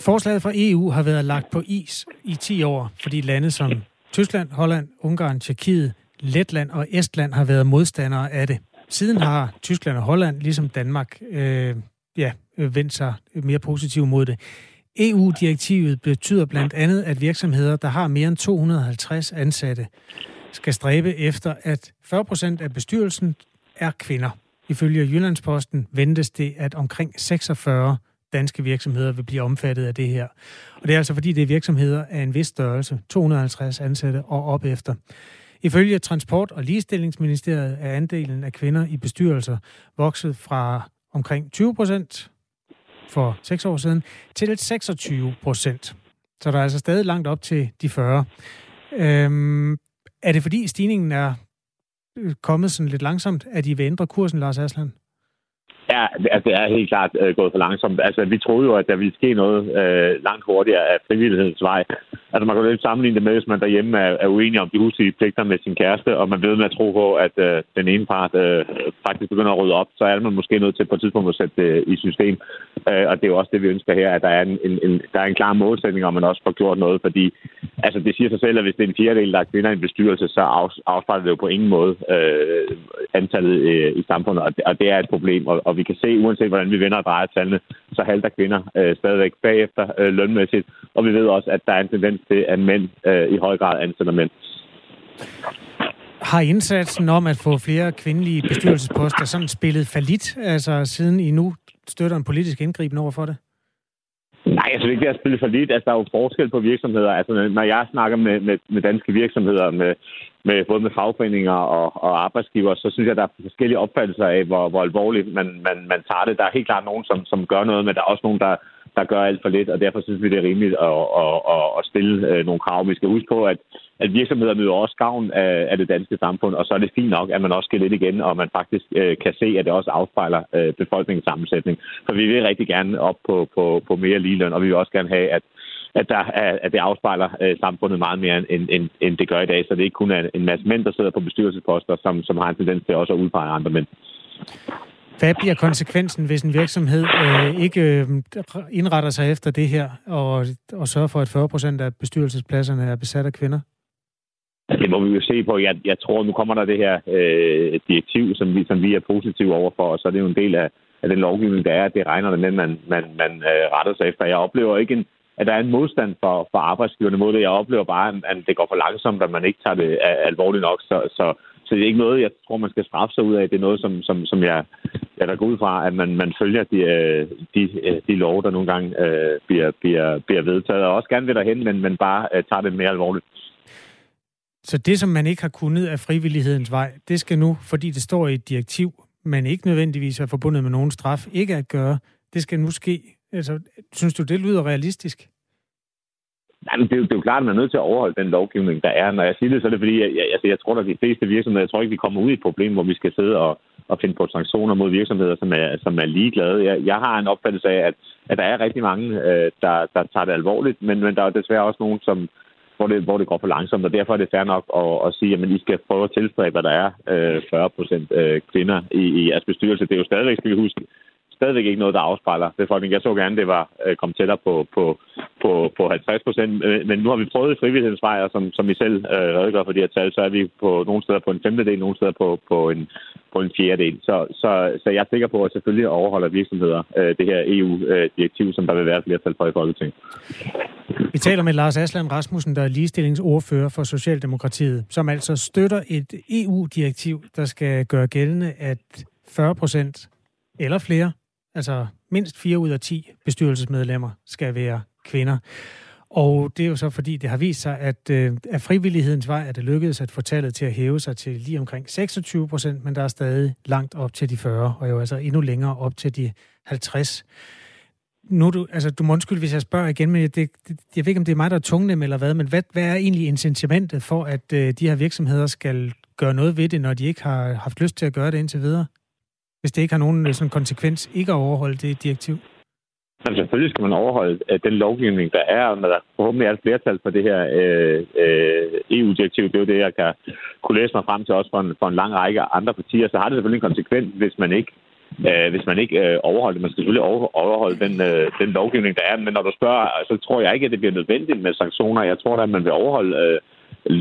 Forslaget fra EU har været lagt på is i 10 år, fordi lande som Tyskland, Holland, Ungarn, Tjekkiet, Letland og Estland har været modstandere af det. Siden har Tyskland og Holland, ligesom Danmark, øh, ja, vendt sig mere positivt mod det. EU-direktivet betyder blandt andet, at virksomheder, der har mere end 250 ansatte, skal stræbe efter, at 40 procent af bestyrelsen er kvinder. Ifølge Jyllandsposten ventes det, at omkring 46 danske virksomheder vil blive omfattet af det her. Og det er altså fordi, det er virksomheder af en vis størrelse, 250 ansatte og op efter. Ifølge Transport- og Ligestillingsministeriet er andelen af kvinder i bestyrelser vokset fra omkring 20 procent for seks år siden til 26 procent. Så der er altså stadig langt op til de 40. Øhm, er det fordi stigningen er øh, kommet sådan lidt langsomt, at I vil ændre kursen, Lars Aslan? Ja, altså, det er helt klart øh, gået for langsomt. Altså, vi troede jo, at der ville ske noget øh, langt hurtigere af frivillighedens vej. Altså, man kan jo lidt sammenligne det med, hvis man derhjemme er, er uenig om de huslige pligter med sin kæreste, og man ved med at tro på, at øh, den ene part øh, faktisk begynder at rydde op, så er man måske nødt til på et tidspunkt at sætte det i system. Øh, og det er jo også det, vi ønsker her, at der er en, en, en, der er en klar målsætning, om man også får gjort noget, fordi altså, det siger sig selv, at hvis det er en fjerdedel, der er kvinder i en bestyrelse, så afspejler det jo på ingen måde øh, antallet øh, i samfundet, og det, og det er et problem, og, og vi kan se, uanset hvordan vi vender og drejer tallene, så halter kvinder øh, stadigvæk bagefter øh, lønmæssigt. Og vi ved også, at der er en tendens til, at mænd øh, i høj grad ansætter mænd. Har indsatsen om at få flere kvindelige bestyrelsesposter sådan spillet falit, altså siden I nu støtter en politisk indgriben over for det? Nej, altså, jeg synes ikke, det er spillet for lidt. Altså, der er jo forskel på virksomheder. Altså, når jeg snakker med, med, med danske virksomheder, med, med, både med fagforeninger og, og arbejdsgiver, så synes jeg, der er forskellige opfattelser af, hvor, hvor alvorligt man, man, man tager det. Der er helt klart nogen, som, som gør noget, men der er også nogen, der, der gør alt for lidt, og derfor synes vi, det er rimeligt at, at, at, at stille øh, nogle krav. Vi skal huske på, at, at virksomheder nyder også gavn af, af det danske samfund, og så er det fint nok, at man også skal lidt igen, og man faktisk øh, kan se, at det også afspejler øh, befolkningens sammensætning. For vi vil rigtig gerne op på, på, på mere ligeløn, og vi vil også gerne have, at at, der er, at det afspejler øh, samfundet meget mere, end, end, end det gør i dag. Så det ikke kun er en masse mænd, der sidder på bestyrelsesposter, som, som har en tendens til også at udpege andre mænd. Hvad bliver konsekvensen, hvis en virksomhed øh, ikke øh, indretter sig efter det her og, og sørger for, at 40 procent af bestyrelsespladserne er besat af kvinder? Altså, det må vi jo se på. Jeg, jeg tror, nu kommer der det her øh, direktiv, som vi, som vi er positive overfor, og så er det jo en del af, af den lovgivning, der er, at det regner det med, at man, man, man øh, retter sig efter. Jeg oplever ikke en, at der er en modstand for, for arbejdsgiverne mod det. Jeg oplever bare, at det går for langsomt, at man ikke tager det alvorligt nok. Så, så, så det er ikke noget, jeg tror, man skal straffe sig ud af. Det er noget, som, som, som jeg, jeg der går ud fra, at man, man følger de, øh, de, øh, de lov, der nogle gange øh, bliver, bliver, bliver vedtaget. Og også gerne vil derhen, men, men bare øh, tager det mere alvorligt. Så det, som man ikke har kunnet af frivillighedens vej, det skal nu, fordi det står i et direktiv, men ikke nødvendigvis er forbundet med nogen straf, ikke at gøre, det skal nu ske Altså, synes du, det lyder realistisk? Nej, men det, er jo, det er jo klart, at man er nødt til at overholde den lovgivning, der er. Når jeg siger det, så er det fordi, jeg, jeg, altså, jeg tror, at de fleste virksomheder, jeg tror ikke, vi kommer ud i et problem, hvor vi skal sidde og, og finde på sanktioner mod virksomheder, som er, som er ligeglade. Jeg, jeg har en opfattelse af, at, at der er rigtig mange, øh, der, der tager det alvorligt, men, men der er desværre også nogen, som, hvor, det, hvor det går for langsomt, og derfor er det fair nok at, at sige, at I skal prøve at tilstræbe, at der er øh, 40 procent øh, kvinder i, i jeres bestyrelse. Det er jo stadigvæk, skal vi huske, stadigvæk ikke noget, der afspejler befolkningen. Jeg så gerne, det var øh, kommet tættere på, på, på, på 50 procent, men nu har vi prøvet frivillighedens vej, og som, som I selv øh, redegør for de her tal, så er vi på nogle steder på en femtedel, nogle steder på, på, en, på en fjerdedel. Så, så, så jeg er sikker på, at selvfølgelig overholder virksomheder øh, det her EU-direktiv, som der vil være flertal for i Folketinget. Vi taler med Lars Aslan Rasmussen, der er ligestillingsordfører for Socialdemokratiet, som altså støtter et EU-direktiv, der skal gøre gældende, at 40 procent eller flere, altså mindst 4 ud af 10 bestyrelsesmedlemmer skal være kvinder. Og det er jo så fordi, det har vist sig, at øh, af frivillighedens vej er det lykkedes at få tallet til at hæve sig til lige omkring 26 procent, men der er stadig langt op til de 40, og jo altså endnu længere op til de 50. Nu du, altså, du må undskylde, hvis jeg spørger igen, men det, det, jeg ved ikke, om det er mig, der er tungnem eller hvad, men hvad, hvad er egentlig incitamentet for, at øh, de her virksomheder skal gøre noget ved det, når de ikke har haft lyst til at gøre det indtil videre? Hvis det ikke har nogen øh, sådan konsekvens ikke at overholde det direktiv? Men selvfølgelig skal man overholde uh, den lovgivning, der er, og når der forhåbentlig er et flertal for det her øh, øh, EU-direktiv, det er jo det, jeg kan kunne læse mig frem til også for en, for en lang række andre partier, så har det selvfølgelig en konsekvens, hvis man ikke øh, hvis man ikke øh, overholder det. Man skal selvfølgelig overholde den, øh, den lovgivning, der er. Men når du spørger, så tror jeg ikke, at det bliver nødvendigt med sanktioner. Jeg tror at man vil overholde øh,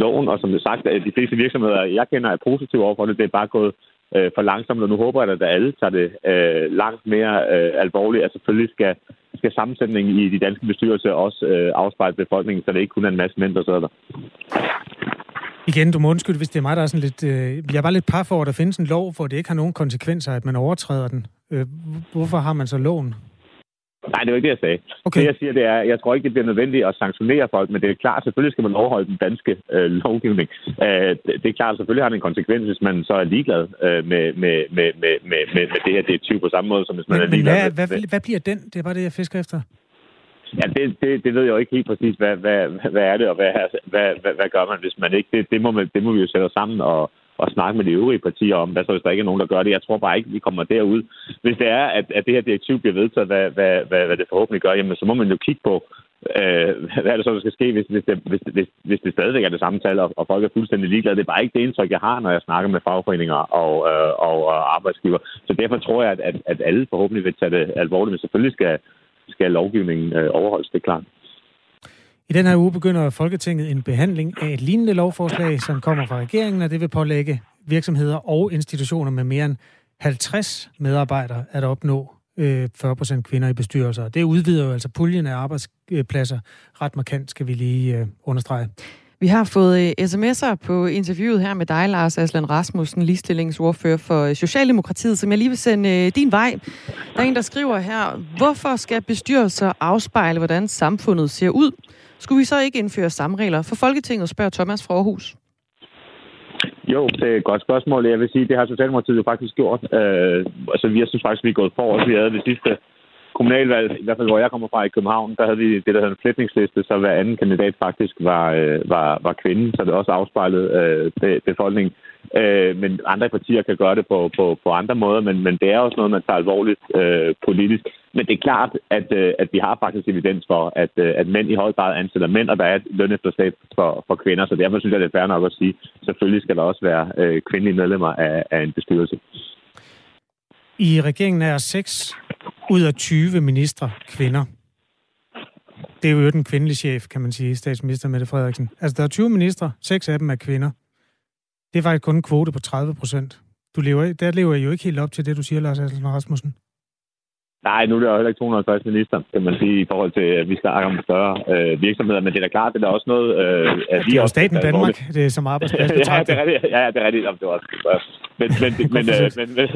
loven, og som det sagt, de fleste virksomheder, jeg kender, er positive overfor det. Det er bare gået øh, for langsomt, og nu håber jeg, at alle tager det øh, langt mere øh, alvorligt, at selvfølgelig skal, skal sammensætningen i de danske bestyrelser også øh, afspejle befolkningen, så det ikke kun er en masse mænd, der sidder der. Igen, du må undskylde, hvis det er mig, der er sådan lidt... Øh, jeg er bare lidt par for, at der findes en lov, hvor det ikke har nogen konsekvenser, at man overtræder den. Øh, hvorfor har man så loven? Nej, det var ikke det, jeg sagde. Okay. Det, jeg siger, det er, jeg tror ikke, det bliver nødvendigt at sanktionere folk, men det er klart, selvfølgelig skal man overholde den danske øh, lovgivning. Øh, det er klart, selvfølgelig har det en konsekvens, hvis man så er ligeglad øh, med, med, med, med, med, med, med det her direktiv på samme måde, som hvis man men, er ligeglad men hvad, med, hvad, hvad bliver den? Det er bare det, jeg fisker efter. Ja, det, det, det ved jeg jo ikke helt præcis, hvad, hvad, hvad er det, og hvad, hvad, hvad, hvad gør man, hvis man ikke... Det, det, må, man, det må vi jo sætte os sammen og, og snakke med de øvrige partier om, hvad så hvis der ikke er nogen, der gør det. Jeg tror bare ikke, vi kommer derud. Hvis det er, at, at det her direktiv bliver vedtaget, hvad, hvad, hvad, hvad det forhåbentlig gør, jamen så må man jo kigge på, øh, hvad er det så, der skal ske, hvis, hvis, det, hvis, hvis, hvis det stadigvæk er det samme tal, og, og folk er fuldstændig ligeglade. Det er bare ikke det indtryk, jeg har, når jeg snakker med fagforeninger og, øh, og, og arbejdsgiver. Så derfor tror jeg, at, at, at alle forhåbentlig vil tage det alvorligt, men selvfølgelig skal, skal lovgivningen øh, overholdes, det er klart. I den her uge begynder Folketinget en behandling af et lignende lovforslag, som kommer fra regeringen, og det vil pålægge virksomheder og institutioner med mere end 50 medarbejdere at opnå 40 øh, procent kvinder i bestyrelser. Det udvider jo altså puljen af arbejdspladser ret markant, skal vi lige øh, understrege. Vi har fået øh, sms'er på interviewet her med dig, Lars Aslan Rasmussen, ligestillingsordfører for øh, Socialdemokratiet, som jeg lige vil sende din vej. Der er en, der skriver her, hvorfor skal bestyrelser afspejle, hvordan samfundet ser ud? Skulle vi så ikke indføre samme regler for Folketinget, spørger Thomas fra Aarhus. Jo, det er et godt spørgsmål. Jeg vil sige, det har Socialdemokratiet jo faktisk gjort. Øh, altså, vi synes faktisk, vi er gået for Vi havde det sidste kommunalvalg, i hvert fald hvor jeg kommer fra i København, der havde vi det, der hedder en flætningsliste, så hver anden kandidat faktisk var, øh, var, var kvinde, så det også afspejlede øh, befolkningen. Øh, men andre partier kan gøre det på, på, på andre måder, men, men det er også noget, man tager alvorligt øh, politisk. Men det er klart, at, øh, at vi har faktisk evidens for, at, øh, at mænd i høj grad ansætter mænd, og der er et lønefterslæb for, for kvinder, så derfor synes jeg, det er fair nok at sige, selvfølgelig skal der også være øh, kvindelige medlemmer af, af en bestyrelse. I regeringen er 6 ud af 20 ministre kvinder. Det er jo den kvindelige chef, kan man sige, statsminister Mette Frederiksen. Altså, der er 20 ministre, 6 af dem er kvinder. Det er faktisk kun en kvote på 30 procent. Du lever, der lever I jo ikke helt op til det, du siger, Lars Aslan Rasmussen. Nej, nu er det jo heller ikke 250 minister, kan man sige, i forhold til, at vi skal om større øh, virksomheder. Men det er da klart, det er da også noget... Øh, at det er jo staten Danmark, det er som arbejdsplads ja, det er rigtigt. Ja, det er rigtigt. Jamen, det var også men, men, men, øh, men, men,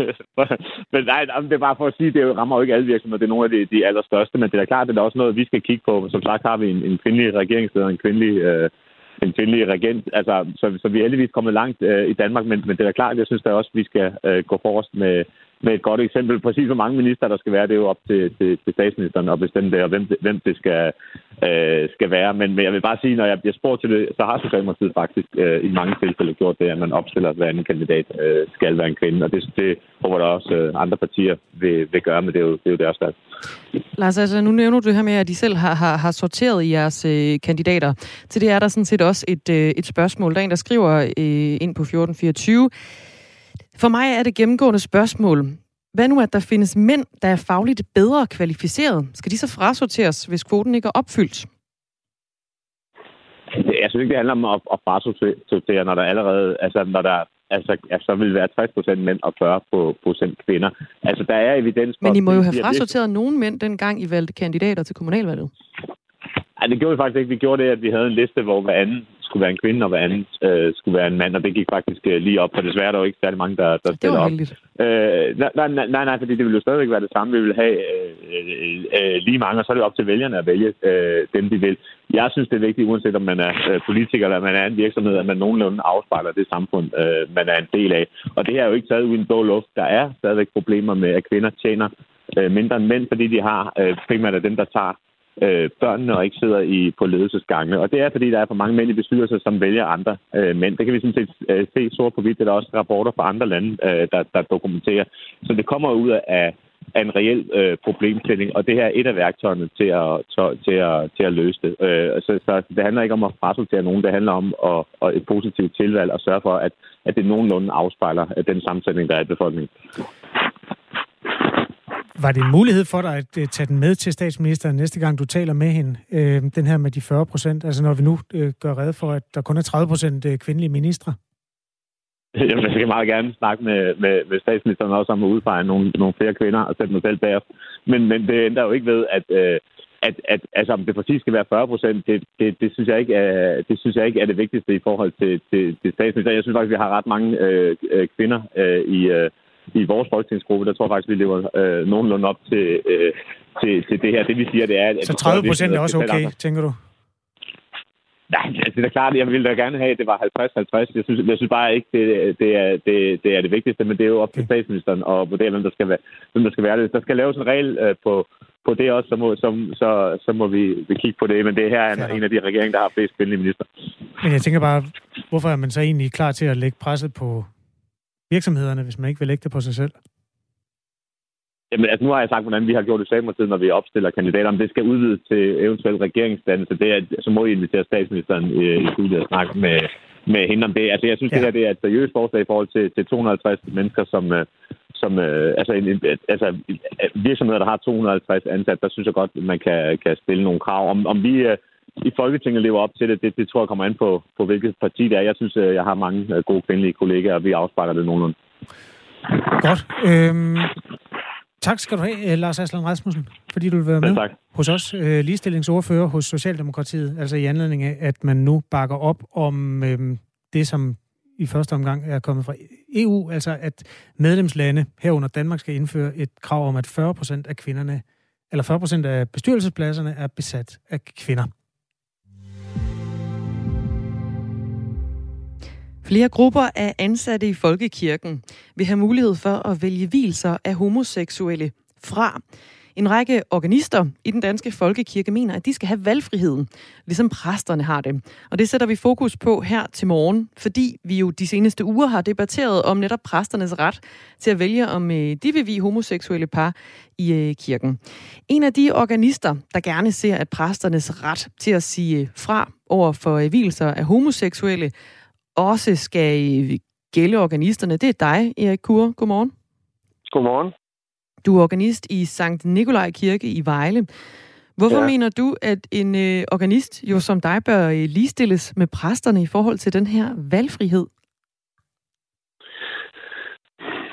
men, nej, det er bare for at sige, det rammer jo ikke alle virksomheder. Det er nogle af de, de allerstørste, men det er da klart, det er også noget, vi skal kigge på. Som sagt har vi en, en kvindelig regeringsleder, en kvindelig... Øh, en kvindelig regent. Altså, så, så vi er heldigvis kommet langt øh, i Danmark, men, men det er klart, jeg synes da også, at vi skal øh, gå forrest med, med et godt eksempel. Præcis hvor mange minister der skal være, det er jo op til, til, til statsministeren at bestemme det, og hvem det, hvem det skal, øh, skal være. Men, men jeg vil bare sige, når jeg bliver spurgt til det, så har Socialdemokratiet faktisk øh, i mange tilfælde gjort det, at man opstiller, at hver anden kandidat øh, skal være en kvinde. Og det, det håber der også øh, andre partier vil, vil gøre, men det er jo, det er jo deres valg. Lars, altså nu nævner du det her med, at I selv har, har, har sorteret i jeres øh, kandidater. Til det er der sådan set også et, øh, et spørgsmål. Der er en, der skriver øh, ind på 1424, for mig er det gennemgående spørgsmål, hvad nu, at der findes mænd, der er fagligt bedre kvalificeret? Skal de så frasorteres, hvis kvoten ikke er opfyldt? Jeg synes ikke, det handler om at, at frasortere, når der allerede, altså når der altså, altså vil være 60 procent mænd og 40 procent kvinder. Altså, der er evidens for... Men I må jo have frasorteret nogle mænd, dengang I valgte kandidater til kommunalvalget. Nej, det gjorde vi faktisk ikke. Vi gjorde det, at vi havde en liste, hvor hver anden skulle være en kvinde, og hver anden øh, skulle være en mand, og det gik faktisk øh, lige op, for desværre er der jo ikke særlig mange, der, der stiller op. Øh, nej, nej, nej, nej, fordi det vil jo stadigvæk være det samme. Vi vil have øh, øh, øh, lige mange, og så er det op til vælgerne at vælge øh, dem, de vil. Jeg synes, det er vigtigt, uanset om man er øh, politiker eller man er en virksomhed, at man nogenlunde afspejler det samfund, øh, man er en del af. Og det her er jo ikke taget uden blå luft. Der er stadigvæk problemer med, at kvinder tjener øh, mindre end mænd, fordi de har øh, primært af dem, der tager øh, børnene og ikke sidder i på ledelsesgangene. Og det er, fordi der er for mange mænd i bestyrelser, som vælger andre øh, mænd. Det kan vi sådan set øh, se sort på hvidt. Det er der også rapporter fra andre lande, øh, der, der dokumenterer. Så det kommer ud af, af en reel øh, problemstilling, og det her er et af værktøjerne til at, til at, til at løse det. Øh, så, så det handler ikke om at frasortere nogen, det handler om at, at et positivt tilvalg og sørge for, at, at det nogenlunde afspejler øh, den sammensætning, der er i befolkningen. Var det en mulighed for dig at øh, tage den med til statsministeren næste gang, du taler med hende? Øh, den her med de 40 procent, altså når vi nu øh, gør red for, at der kun er 30 procent øh, kvindelige ministre? Jamen, jeg skal meget gerne snakke med, med, med statsministeren også om at udpege nogle, nogle flere kvinder og sætte mig selv derefter. Men, men det ændrer jo ikke ved, at, øh, at, at altså, om det præcis skal være 40 procent, det, det, det, synes jeg ikke er, det synes jeg ikke er det vigtigste i forhold til, til, til statsministeren. Jeg synes faktisk, vi har ret mange øh, øh kvinder øh, i, øh, i vores folketingsgruppe, der tror jeg faktisk, vi lever øh, nogenlunde op til, øh, til, til det her. Det vi siger, det er... At Så 30 procent er også okay, tænker du? Nej, altså, det er klart, jeg ville da gerne have, at det var 50-50. Jeg synes, jeg synes bare ikke, det, det, er, det, det er det vigtigste, men det er jo op til statsministeren at vurdere, hvem der skal være, hvem der skal være det. Der skal laves en regel øh, på, på det også, så må, så, så, så må vi, vi kigge på det. Men det her er en, en af de regeringer, der har flest kvindelige minister. Men jeg tænker bare, hvorfor er man så egentlig klar til at lægge presset på virksomhederne, hvis man ikke vil lægge det på sig selv? Jamen, altså, nu har jeg sagt, hvordan vi har gjort det i Socialdemokratiet, når vi opstiller kandidater. Om det skal udvides til eventuel regeringsdannelse, det er, så må I invitere statsministeren øh, i studiet og snakke med, med hende om det. Altså, jeg synes, ja. det her det er et seriøst forslag i forhold til, til 250 mennesker, som, øh, som øh, altså, en, altså, virksomheder, der har 250 ansat, der synes jeg godt, man kan, kan stille nogle krav. Om, om vi øh, i Folketinget lever op til det, det, det tror jeg kommer an på, på hvilket parti det er. Jeg synes, jeg har mange gode kvindelige kollegaer, og vi afspejler det nogenlunde. Godt. Øhm, tak skal du have, Lars Aslan Rasmussen, fordi du vil være med tak. hos os. Øh, ligestillingsordfører hos Socialdemokratiet, altså i anledning af, at man nu bakker op om øhm, det, som i første omgang er kommet fra EU, altså at medlemslande herunder Danmark skal indføre et krav om, at 40 procent af kvinderne, eller 40 procent af bestyrelsespladserne er besat af kvinder. Flere grupper af ansatte i Folkekirken vil have mulighed for at vælge hvilser af homoseksuelle fra. En række organister i den danske folkekirke mener, at de skal have valgfriheden, ligesom præsterne har det. Og det sætter vi fokus på her til morgen, fordi vi jo de seneste uger har debatteret om netop præsternes ret til at vælge, om øh, de vil vi homoseksuelle par i øh, kirken. En af de organister, der gerne ser, at præsternes ret til at sige øh, fra over for hvilser af homoseksuelle også skal gælde organisterne. Det er dig, Erik Kur. Godmorgen. Godmorgen. Du er organist i Sankt Nikolaj Kirke i Vejle. Hvorfor ja. mener du, at en øh, organist jo som dig bør øh, ligestilles med præsterne i forhold til den her valgfrihed?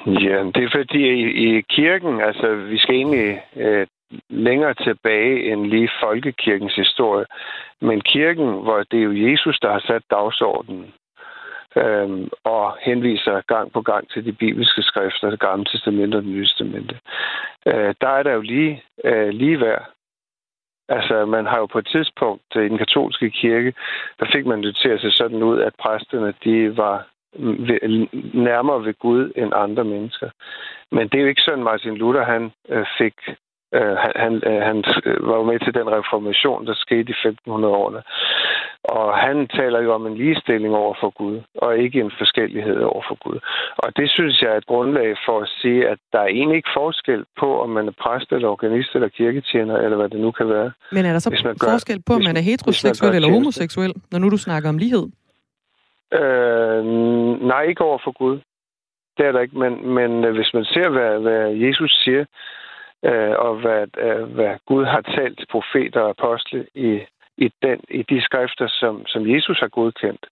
Ja, det er fordi i, i kirken, altså vi skal egentlig øh, længere tilbage end lige folkekirkens historie. Men kirken, hvor det er jo Jesus, der har sat dagsordenen, øhm, og henviser gang på gang til de bibelske skrifter, det gamle testamente og det nye testamente. Øh, der er der jo lige, øh, lige værd. Altså, man har jo på et tidspunkt øh, i den katolske kirke, der fik man det til at se sådan ud, at præsterne, de var nærmere ved Gud end andre mennesker. Men det er jo ikke sådan, Martin Luther han øh, fik Øh, han, han, øh, han var jo med til den reformation, der skete i 1500-årene. Og han taler jo om en ligestilling over for Gud, og ikke en forskellighed over for Gud. Og det synes jeg er et grundlag for at sige, at der er egentlig ikke forskel på, om man er præst eller organist eller kirketjener, eller hvad det nu kan være. Men er der så man gør, forskel på, om man er heteroseksuel eller homoseksuel, når nu du snakker om lighed? Øh, nej, ikke over for Gud. det er der ikke. Men, men øh, hvis man ser, hvad, hvad Jesus siger, øh, og hvad, øh, hvad Gud har talt til profeter og apostle i, i, den, i de skrifter, som, som Jesus har godkendt,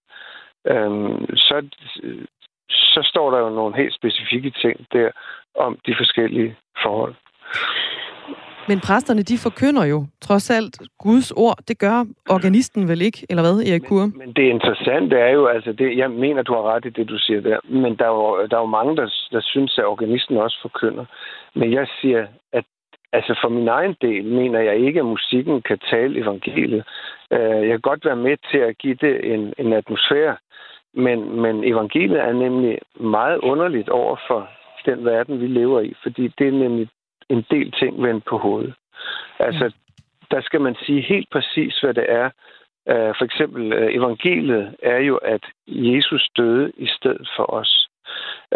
øh, så, så står der jo nogle helt specifikke ting der om de forskellige forhold. Men præsterne, de forkynder jo trods alt Guds ord. Det gør organisten vel ikke, eller hvad, Erik Kur? Men, men det interessante er jo, altså det, jeg mener, du har ret i det, du siger der, men der er jo, der er jo mange, der, der synes, at organisten også forkynder. Men jeg siger, at altså for min egen del mener jeg ikke, at musikken kan tale evangeliet. Øh, jeg kan godt være med til at give det en, en atmosfære, men, men evangeliet er nemlig meget underligt over for den verden, vi lever i, fordi det er nemlig en del ting vendt på hovedet. Altså, der skal man sige helt præcis, hvad det er. Uh, for eksempel, uh, evangeliet er jo, at Jesus døde i stedet for os.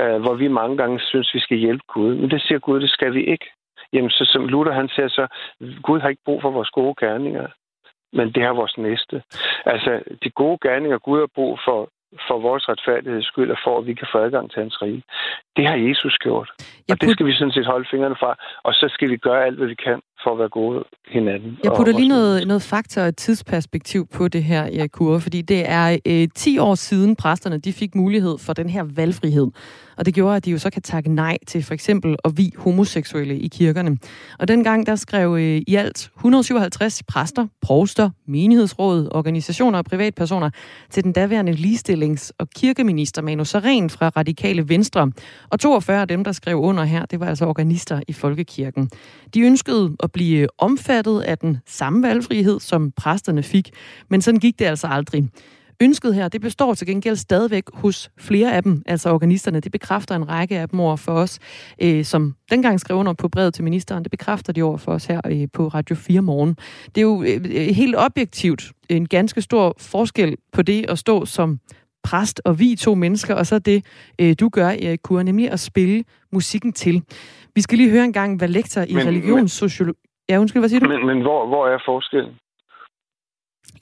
Uh, hvor vi mange gange synes, vi skal hjælpe Gud. Men det siger Gud, det skal vi ikke. Jamen, så som Luther han siger så, Gud har ikke brug for vores gode gerninger, men det har vores næste. Altså, de gode gerninger, Gud har brug for, for vores retfærdigheds skyld, og for at vi kan få adgang til hans rige. Det har Jesus gjort. Og det skal vi sådan set holde fingrene fra. Og så skal vi gøre alt, hvad vi kan for at være gode hinanden. Jeg putter lige noget, noget faktor og et tidsperspektiv på det her, Erik Kure, fordi det er øh, 10 år siden præsterne de fik mulighed for den her valgfrihed. Og det gjorde, at de jo så kan takke nej til for eksempel at vi homoseksuelle i kirkerne. Og dengang der skrev øh, i alt 157 præster, provster, menighedsråd, organisationer og privatpersoner til den daværende ligestillings- og kirkeminister Manu Saren fra Radikale Venstre. Og 42 af dem, der skrev under her, det var altså organister i Folkekirken. De ønskede at blive omfattet af den samme valgfrihed, som præsterne fik, men sådan gik det altså aldrig. Ønsket her, det består til gengæld stadigvæk hos flere af dem, altså organisterne. Det bekræfter en række af dem over for os, øh, som dengang skrev under på brevet til ministeren. Det bekræfter de over for os her øh, på Radio 4 morgen. Det er jo øh, øh, helt objektivt en ganske stor forskel på det at stå som præst og vi to mennesker, og så det, øh, du gør, Erik Kur, nemlig at spille musikken til. Vi skal lige høre en gang, hvad lektor i religionssociologi... Ja, undskyld, hvad siger du? Men, men hvor, hvor er forskellen?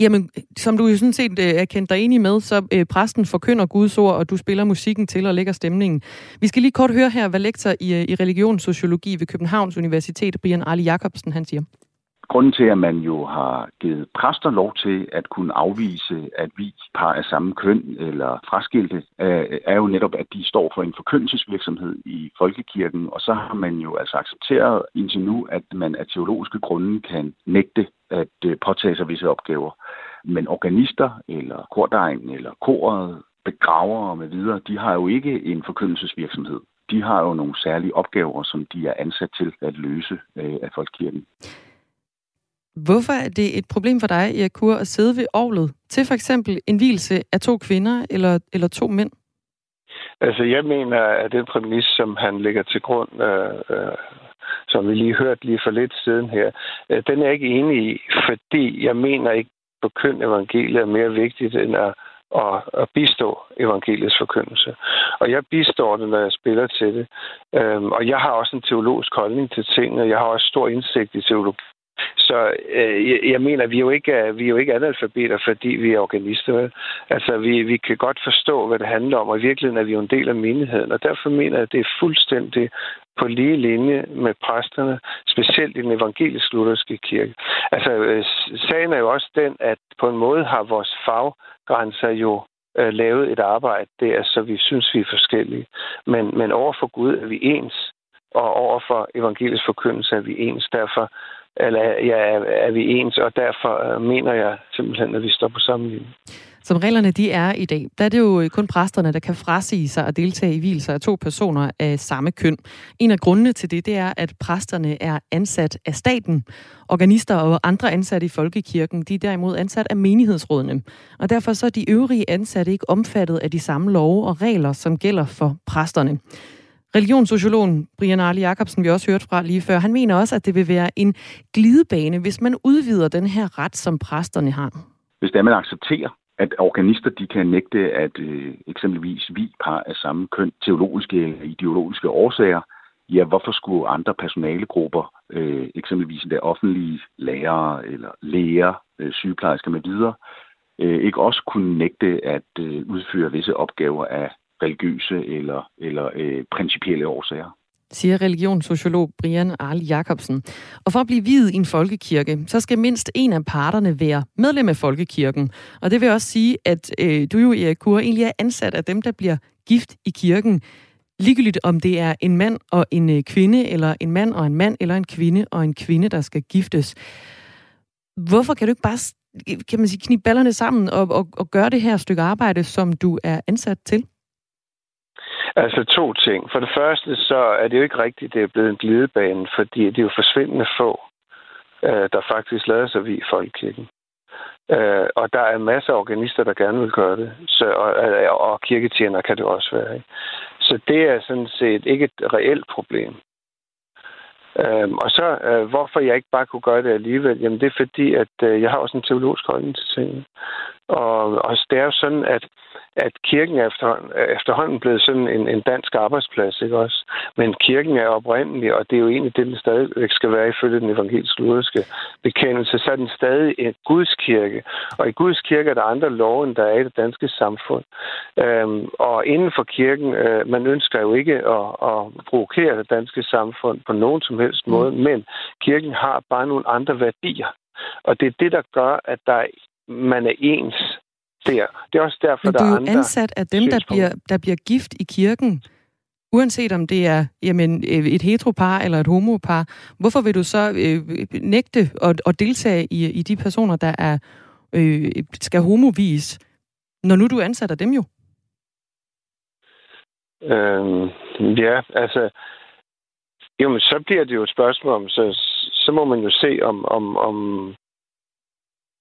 Jamen, som du jo sådan set øh, er kendt dig enig med, så øh, præsten forkynder Guds ord, og du spiller musikken til og lægger stemningen. Vi skal lige kort høre her, hvad lektor i, øh, i religionssociologi ved Københavns Universitet, Brian Arli Jacobsen, han siger. Grunden til, at man jo har givet præster lov til at kunne afvise, at vi par af samme køn eller fraskilte, øh, er jo netop, at de står for en forkyndelsesvirksomhed i folkekirken, og så har man jo altså accepteret indtil nu, at man af teologiske grunde kan nægte at øh, påtage sig visse opgaver. Men organister eller kordegn eller koret, begravere med videre, de har jo ikke en forkyndelsesvirksomhed. De har jo nogle særlige opgaver, som de er ansat til at løse øh, af folkekirken. Hvorfor er det et problem for dig, Erik Kur, at sidde ved ovlet til for eksempel en hvilse af to kvinder eller, eller to mænd? Altså, jeg mener, at den præmis, som han lægger til grund, øh, øh, som vi lige hørte lige for lidt siden her, øh, den er jeg ikke enig i, fordi jeg mener ikke, at køn evangeliet er mere vigtigt end at, at, at bistå evangeliets forkyndelse. Og jeg bistår det, når jeg spiller til det. Øhm, og jeg har også en teologisk holdning til tingene. Jeg har også stor indsigt i teologi så øh, jeg, jeg mener, vi er jo ikke, øh, vi er jo ikke analfabeter, fordi vi er organister. Altså, vi, vi kan godt forstå, hvad det handler om, og i virkeligheden er vi jo en del af menigheden, og derfor mener jeg, at det er fuldstændig på lige linje med præsterne, specielt i den evangelisk-lutherske kirke. Altså, øh, sagen er jo også den, at på en måde har vores faggrænser jo øh, lavet et arbejde der, så vi synes, vi er forskellige. Men, men overfor Gud er vi ens, og overfor evangelisk forkyndelse er vi ens. Derfor eller ja, er vi ens, og derfor øh, mener jeg simpelthen, at vi står på samme linje. Som reglerne de er i dag, der er det jo øh, kun præsterne, der kan frasige sig og deltage i hvilser af to personer af samme køn. En af grundene til det, det er, at præsterne er ansat af staten. Organister og andre ansatte i folkekirken, de er derimod ansat af menighedsrådene. Og derfor så er de øvrige ansatte ikke omfattet af de samme love og regler, som gælder for præsterne. Religionssociologen Brian Arli Jacobsen, vi også hørt fra lige før, han mener også, at det vil være en glidebane, hvis man udvider den her ret, som præsterne har. Hvis det er, man accepterer, at organister de kan nægte, at øh, eksempelvis vi par af samme køn, teologiske eller ideologiske årsager, ja, hvorfor skulle andre personalegrupper, øh, eksempelvis der offentlige lærere eller læger, øh, sygeplejersker med videre, øh, ikke også kunne nægte at øh, udføre visse opgaver af religiøse eller, eller øh, principielle årsager siger religionssociolog Brian Arl Jacobsen. Og for at blive videt i en folkekirke, så skal mindst en af parterne være medlem af folkekirken. Og det vil også sige, at øh, du jo, Erik Kur, egentlig er ansat af dem, der bliver gift i kirken. Ligegyldigt om det er en mand og en øh, kvinde, eller en mand og en mand, eller en kvinde og en kvinde, der skal giftes. Hvorfor kan du ikke bare kan man sige, knibe ballerne sammen og, og, og gøre det her stykke arbejde, som du er ansat til? Altså to ting. For det første, så er det jo ikke rigtigt, det er blevet en glidebane, fordi det er jo forsvindende få, øh, der faktisk lader sig vi i folkekirken. Øh, og der er masser af organister, der gerne vil gøre det. Så, og, og kirketjener kan det også være. Ikke? Så det er sådan set ikke et reelt problem. Øhm, og så, øh, hvorfor jeg ikke bare kunne gøre det alligevel, jamen det er fordi, at øh, jeg har også en teologisk holdning til tingene. Og, og det er jo sådan, at at kirken er efterhånden, er efterhånden blevet sådan en, en dansk arbejdsplads, ikke også? Men kirken er oprindelig, og det er jo egentlig det, den stadig skal være ifølge den evangelisk lutherske bekendelse, så er den stadig en Guds kirke. Og i Guds kirke er der andre love, end der er i det danske samfund. Øhm, og inden for kirken, øh, man ønsker jo ikke at, at provokere det danske samfund på nogen som helst mm. måde, men kirken har bare nogle andre værdier. Og det er det, der gør, at der man er ens der. Det er også derfor, Men der er du er andre ansat af dem, der bliver, der bliver gift i kirken. Uanset om det er jamen, øh, et heteropar eller et homopar, hvorfor vil du så øh, nægte at, at deltage i, i de personer, der er øh, skal homovis, når nu du ansætter dem jo? Øhm, ja, altså... Jo, men så bliver det jo et spørgsmål om, så, så må man jo se, om, om, om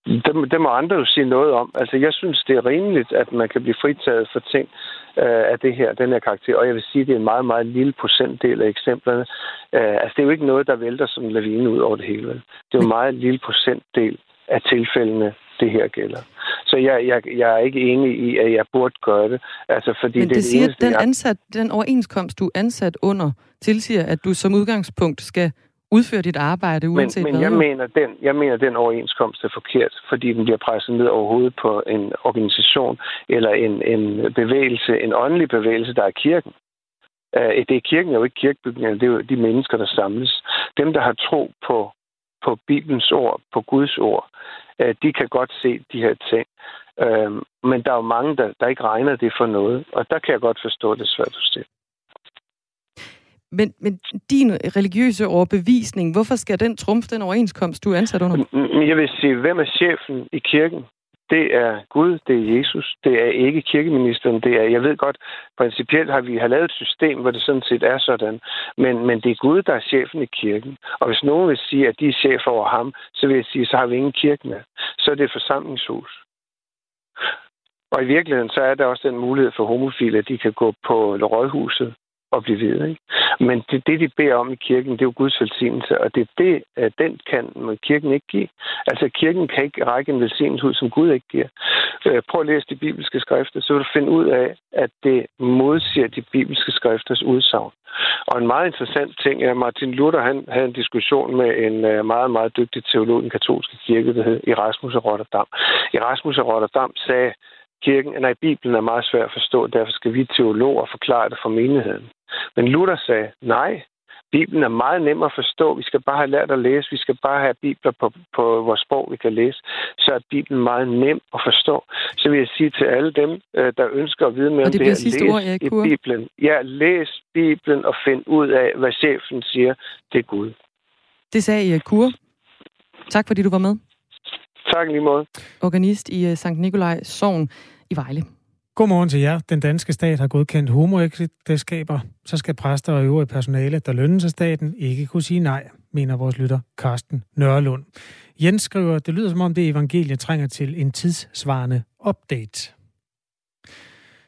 det, det må andre jo sige noget om. Altså, jeg synes, det er rimeligt, at man kan blive fritaget for ting øh, af det her, den her karakter. Og jeg vil sige, at det er en meget, meget lille procentdel af eksemplerne. Øh, altså, det er jo ikke noget, der vælter som lavine ud over det hele. Det er jo en meget lille procentdel af tilfældene, det her gælder. Så jeg, jeg, jeg er ikke enig i, at jeg burde gøre det. Altså, fordi Men det, det, siger, at den, ansat, den overenskomst, du er ansat under, tilsiger, at du som udgangspunkt skal udføre dit arbejde, uanset men, men jeg mener, den, jeg mener, den overenskomst er forkert, fordi den bliver presset ned over hovedet på en organisation eller en, en bevægelse, en åndelig bevægelse, der er kirken. Uh, det er kirken jo ikke kirkebygninger, det er jo de mennesker, der samles. Dem, der har tro på, på Bibelens ord, på Guds ord, uh, de kan godt se de her ting. Uh, men der er jo mange, der, der ikke regner det for noget, og der kan jeg godt forstå det svært at stille. Men, men din religiøse overbevisning, hvorfor skal den trumfe den overenskomst, du er ansat under? Men jeg vil sige, hvem er chefen i kirken? Det er Gud, det er Jesus, det er ikke kirkeministeren, det er, jeg ved godt, principielt har vi har lavet et system, hvor det sådan set er sådan, men, men det er Gud, der er chefen i kirken. Og hvis nogen vil sige, at de er chef over ham, så vil jeg sige, så har vi ingen kirke med. Så er det et forsamlingshus. Og i virkeligheden, så er der også den mulighed for homofile, at de kan gå på rådhuset at blive ved. Ikke? Men det, det, de beder om i kirken, det er jo Guds velsignelse, og det er det, den kan kirken ikke give. Altså, kirken kan ikke række en velsignelse ud, som Gud ikke giver. Øh, prøv at læse de bibelske skrifter, så vil du finde ud af, at det modsiger de bibelske skrifters udsagn. Og en meget interessant ting er, at Martin Luther han havde en diskussion med en øh, meget, meget dygtig teolog i den katolske kirke, der hed Erasmus af Rotterdam. Erasmus af Rotterdam sagde, kirken, nej, Bibelen er meget svær at forstå, derfor skal vi teologer forklare det for menigheden. Men Luther sagde, nej, Bibelen er meget nem at forstå. Vi skal bare have lært at læse. Vi skal bare have bibler på, på vores sprog, vi kan læse. Så er Bibelen meget nem at forstå. Så vil jeg sige til alle dem, øh, der ønsker at vide mere om det, det her, læs ord, i Kur. Bibelen. Ja, læs Bibelen og find ud af, hvad chefen siger. Det er Gud. Det sagde Erik Kur. Tak fordi du var med. Tak lige måde. Organist i øh, Sankt Nikolaj Sogn i Vejle. Godmorgen til jer. Den danske stat har godkendt homoægteskaber. Så skal præster og øvrige personale, der lønnes af staten, ikke kunne sige nej, mener vores lytter Karsten Nørlund. Jens skriver, det lyder som om det evangelie trænger til en tidssvarende update.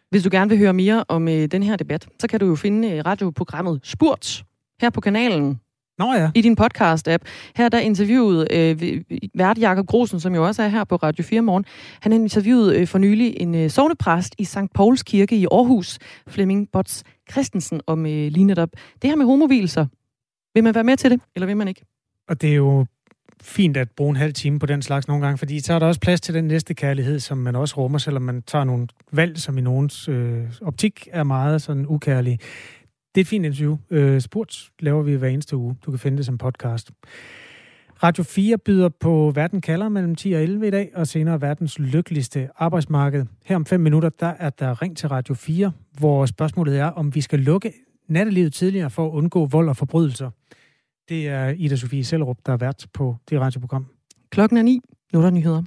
Hvis du gerne vil høre mere om øh, den her debat, så kan du jo finde øh, radioprogrammet Spurt her på kanalen Nå ja. i din podcast-app. Her der interviewet øh, vært Jakob Grosen, som jo også er her på Radio 4 morgen. Han har interviewet øh, for nylig en øh, sovnepræst i St. Pauls Kirke i Aarhus, Flemming Bots Christensen, om øh, lige netop det her med homovilser. Vil man være med til det, eller vil man ikke? Og det er jo fint at bruge en halv time på den slags nogle gange, fordi så er der også plads til den næste kærlighed, som man også rummer, selvom man tager nogle valg, som i nogens øh, optik er meget sådan ukærlige. Det er et fint interview. Øh, laver vi hver eneste uge. Du kan finde det som podcast. Radio 4 byder på Verden kalder mellem 10 og 11 i dag, og senere verdens lykkeligste arbejdsmarked. Her om fem minutter, der er der ring til Radio 4, hvor spørgsmålet er, om vi skal lukke nattelivet tidligere for at undgå vold og forbrydelser. Det er Ida Sofie Sellerup, der er vært på det radioprogram. Klokken er ni. Nu er der nyheder.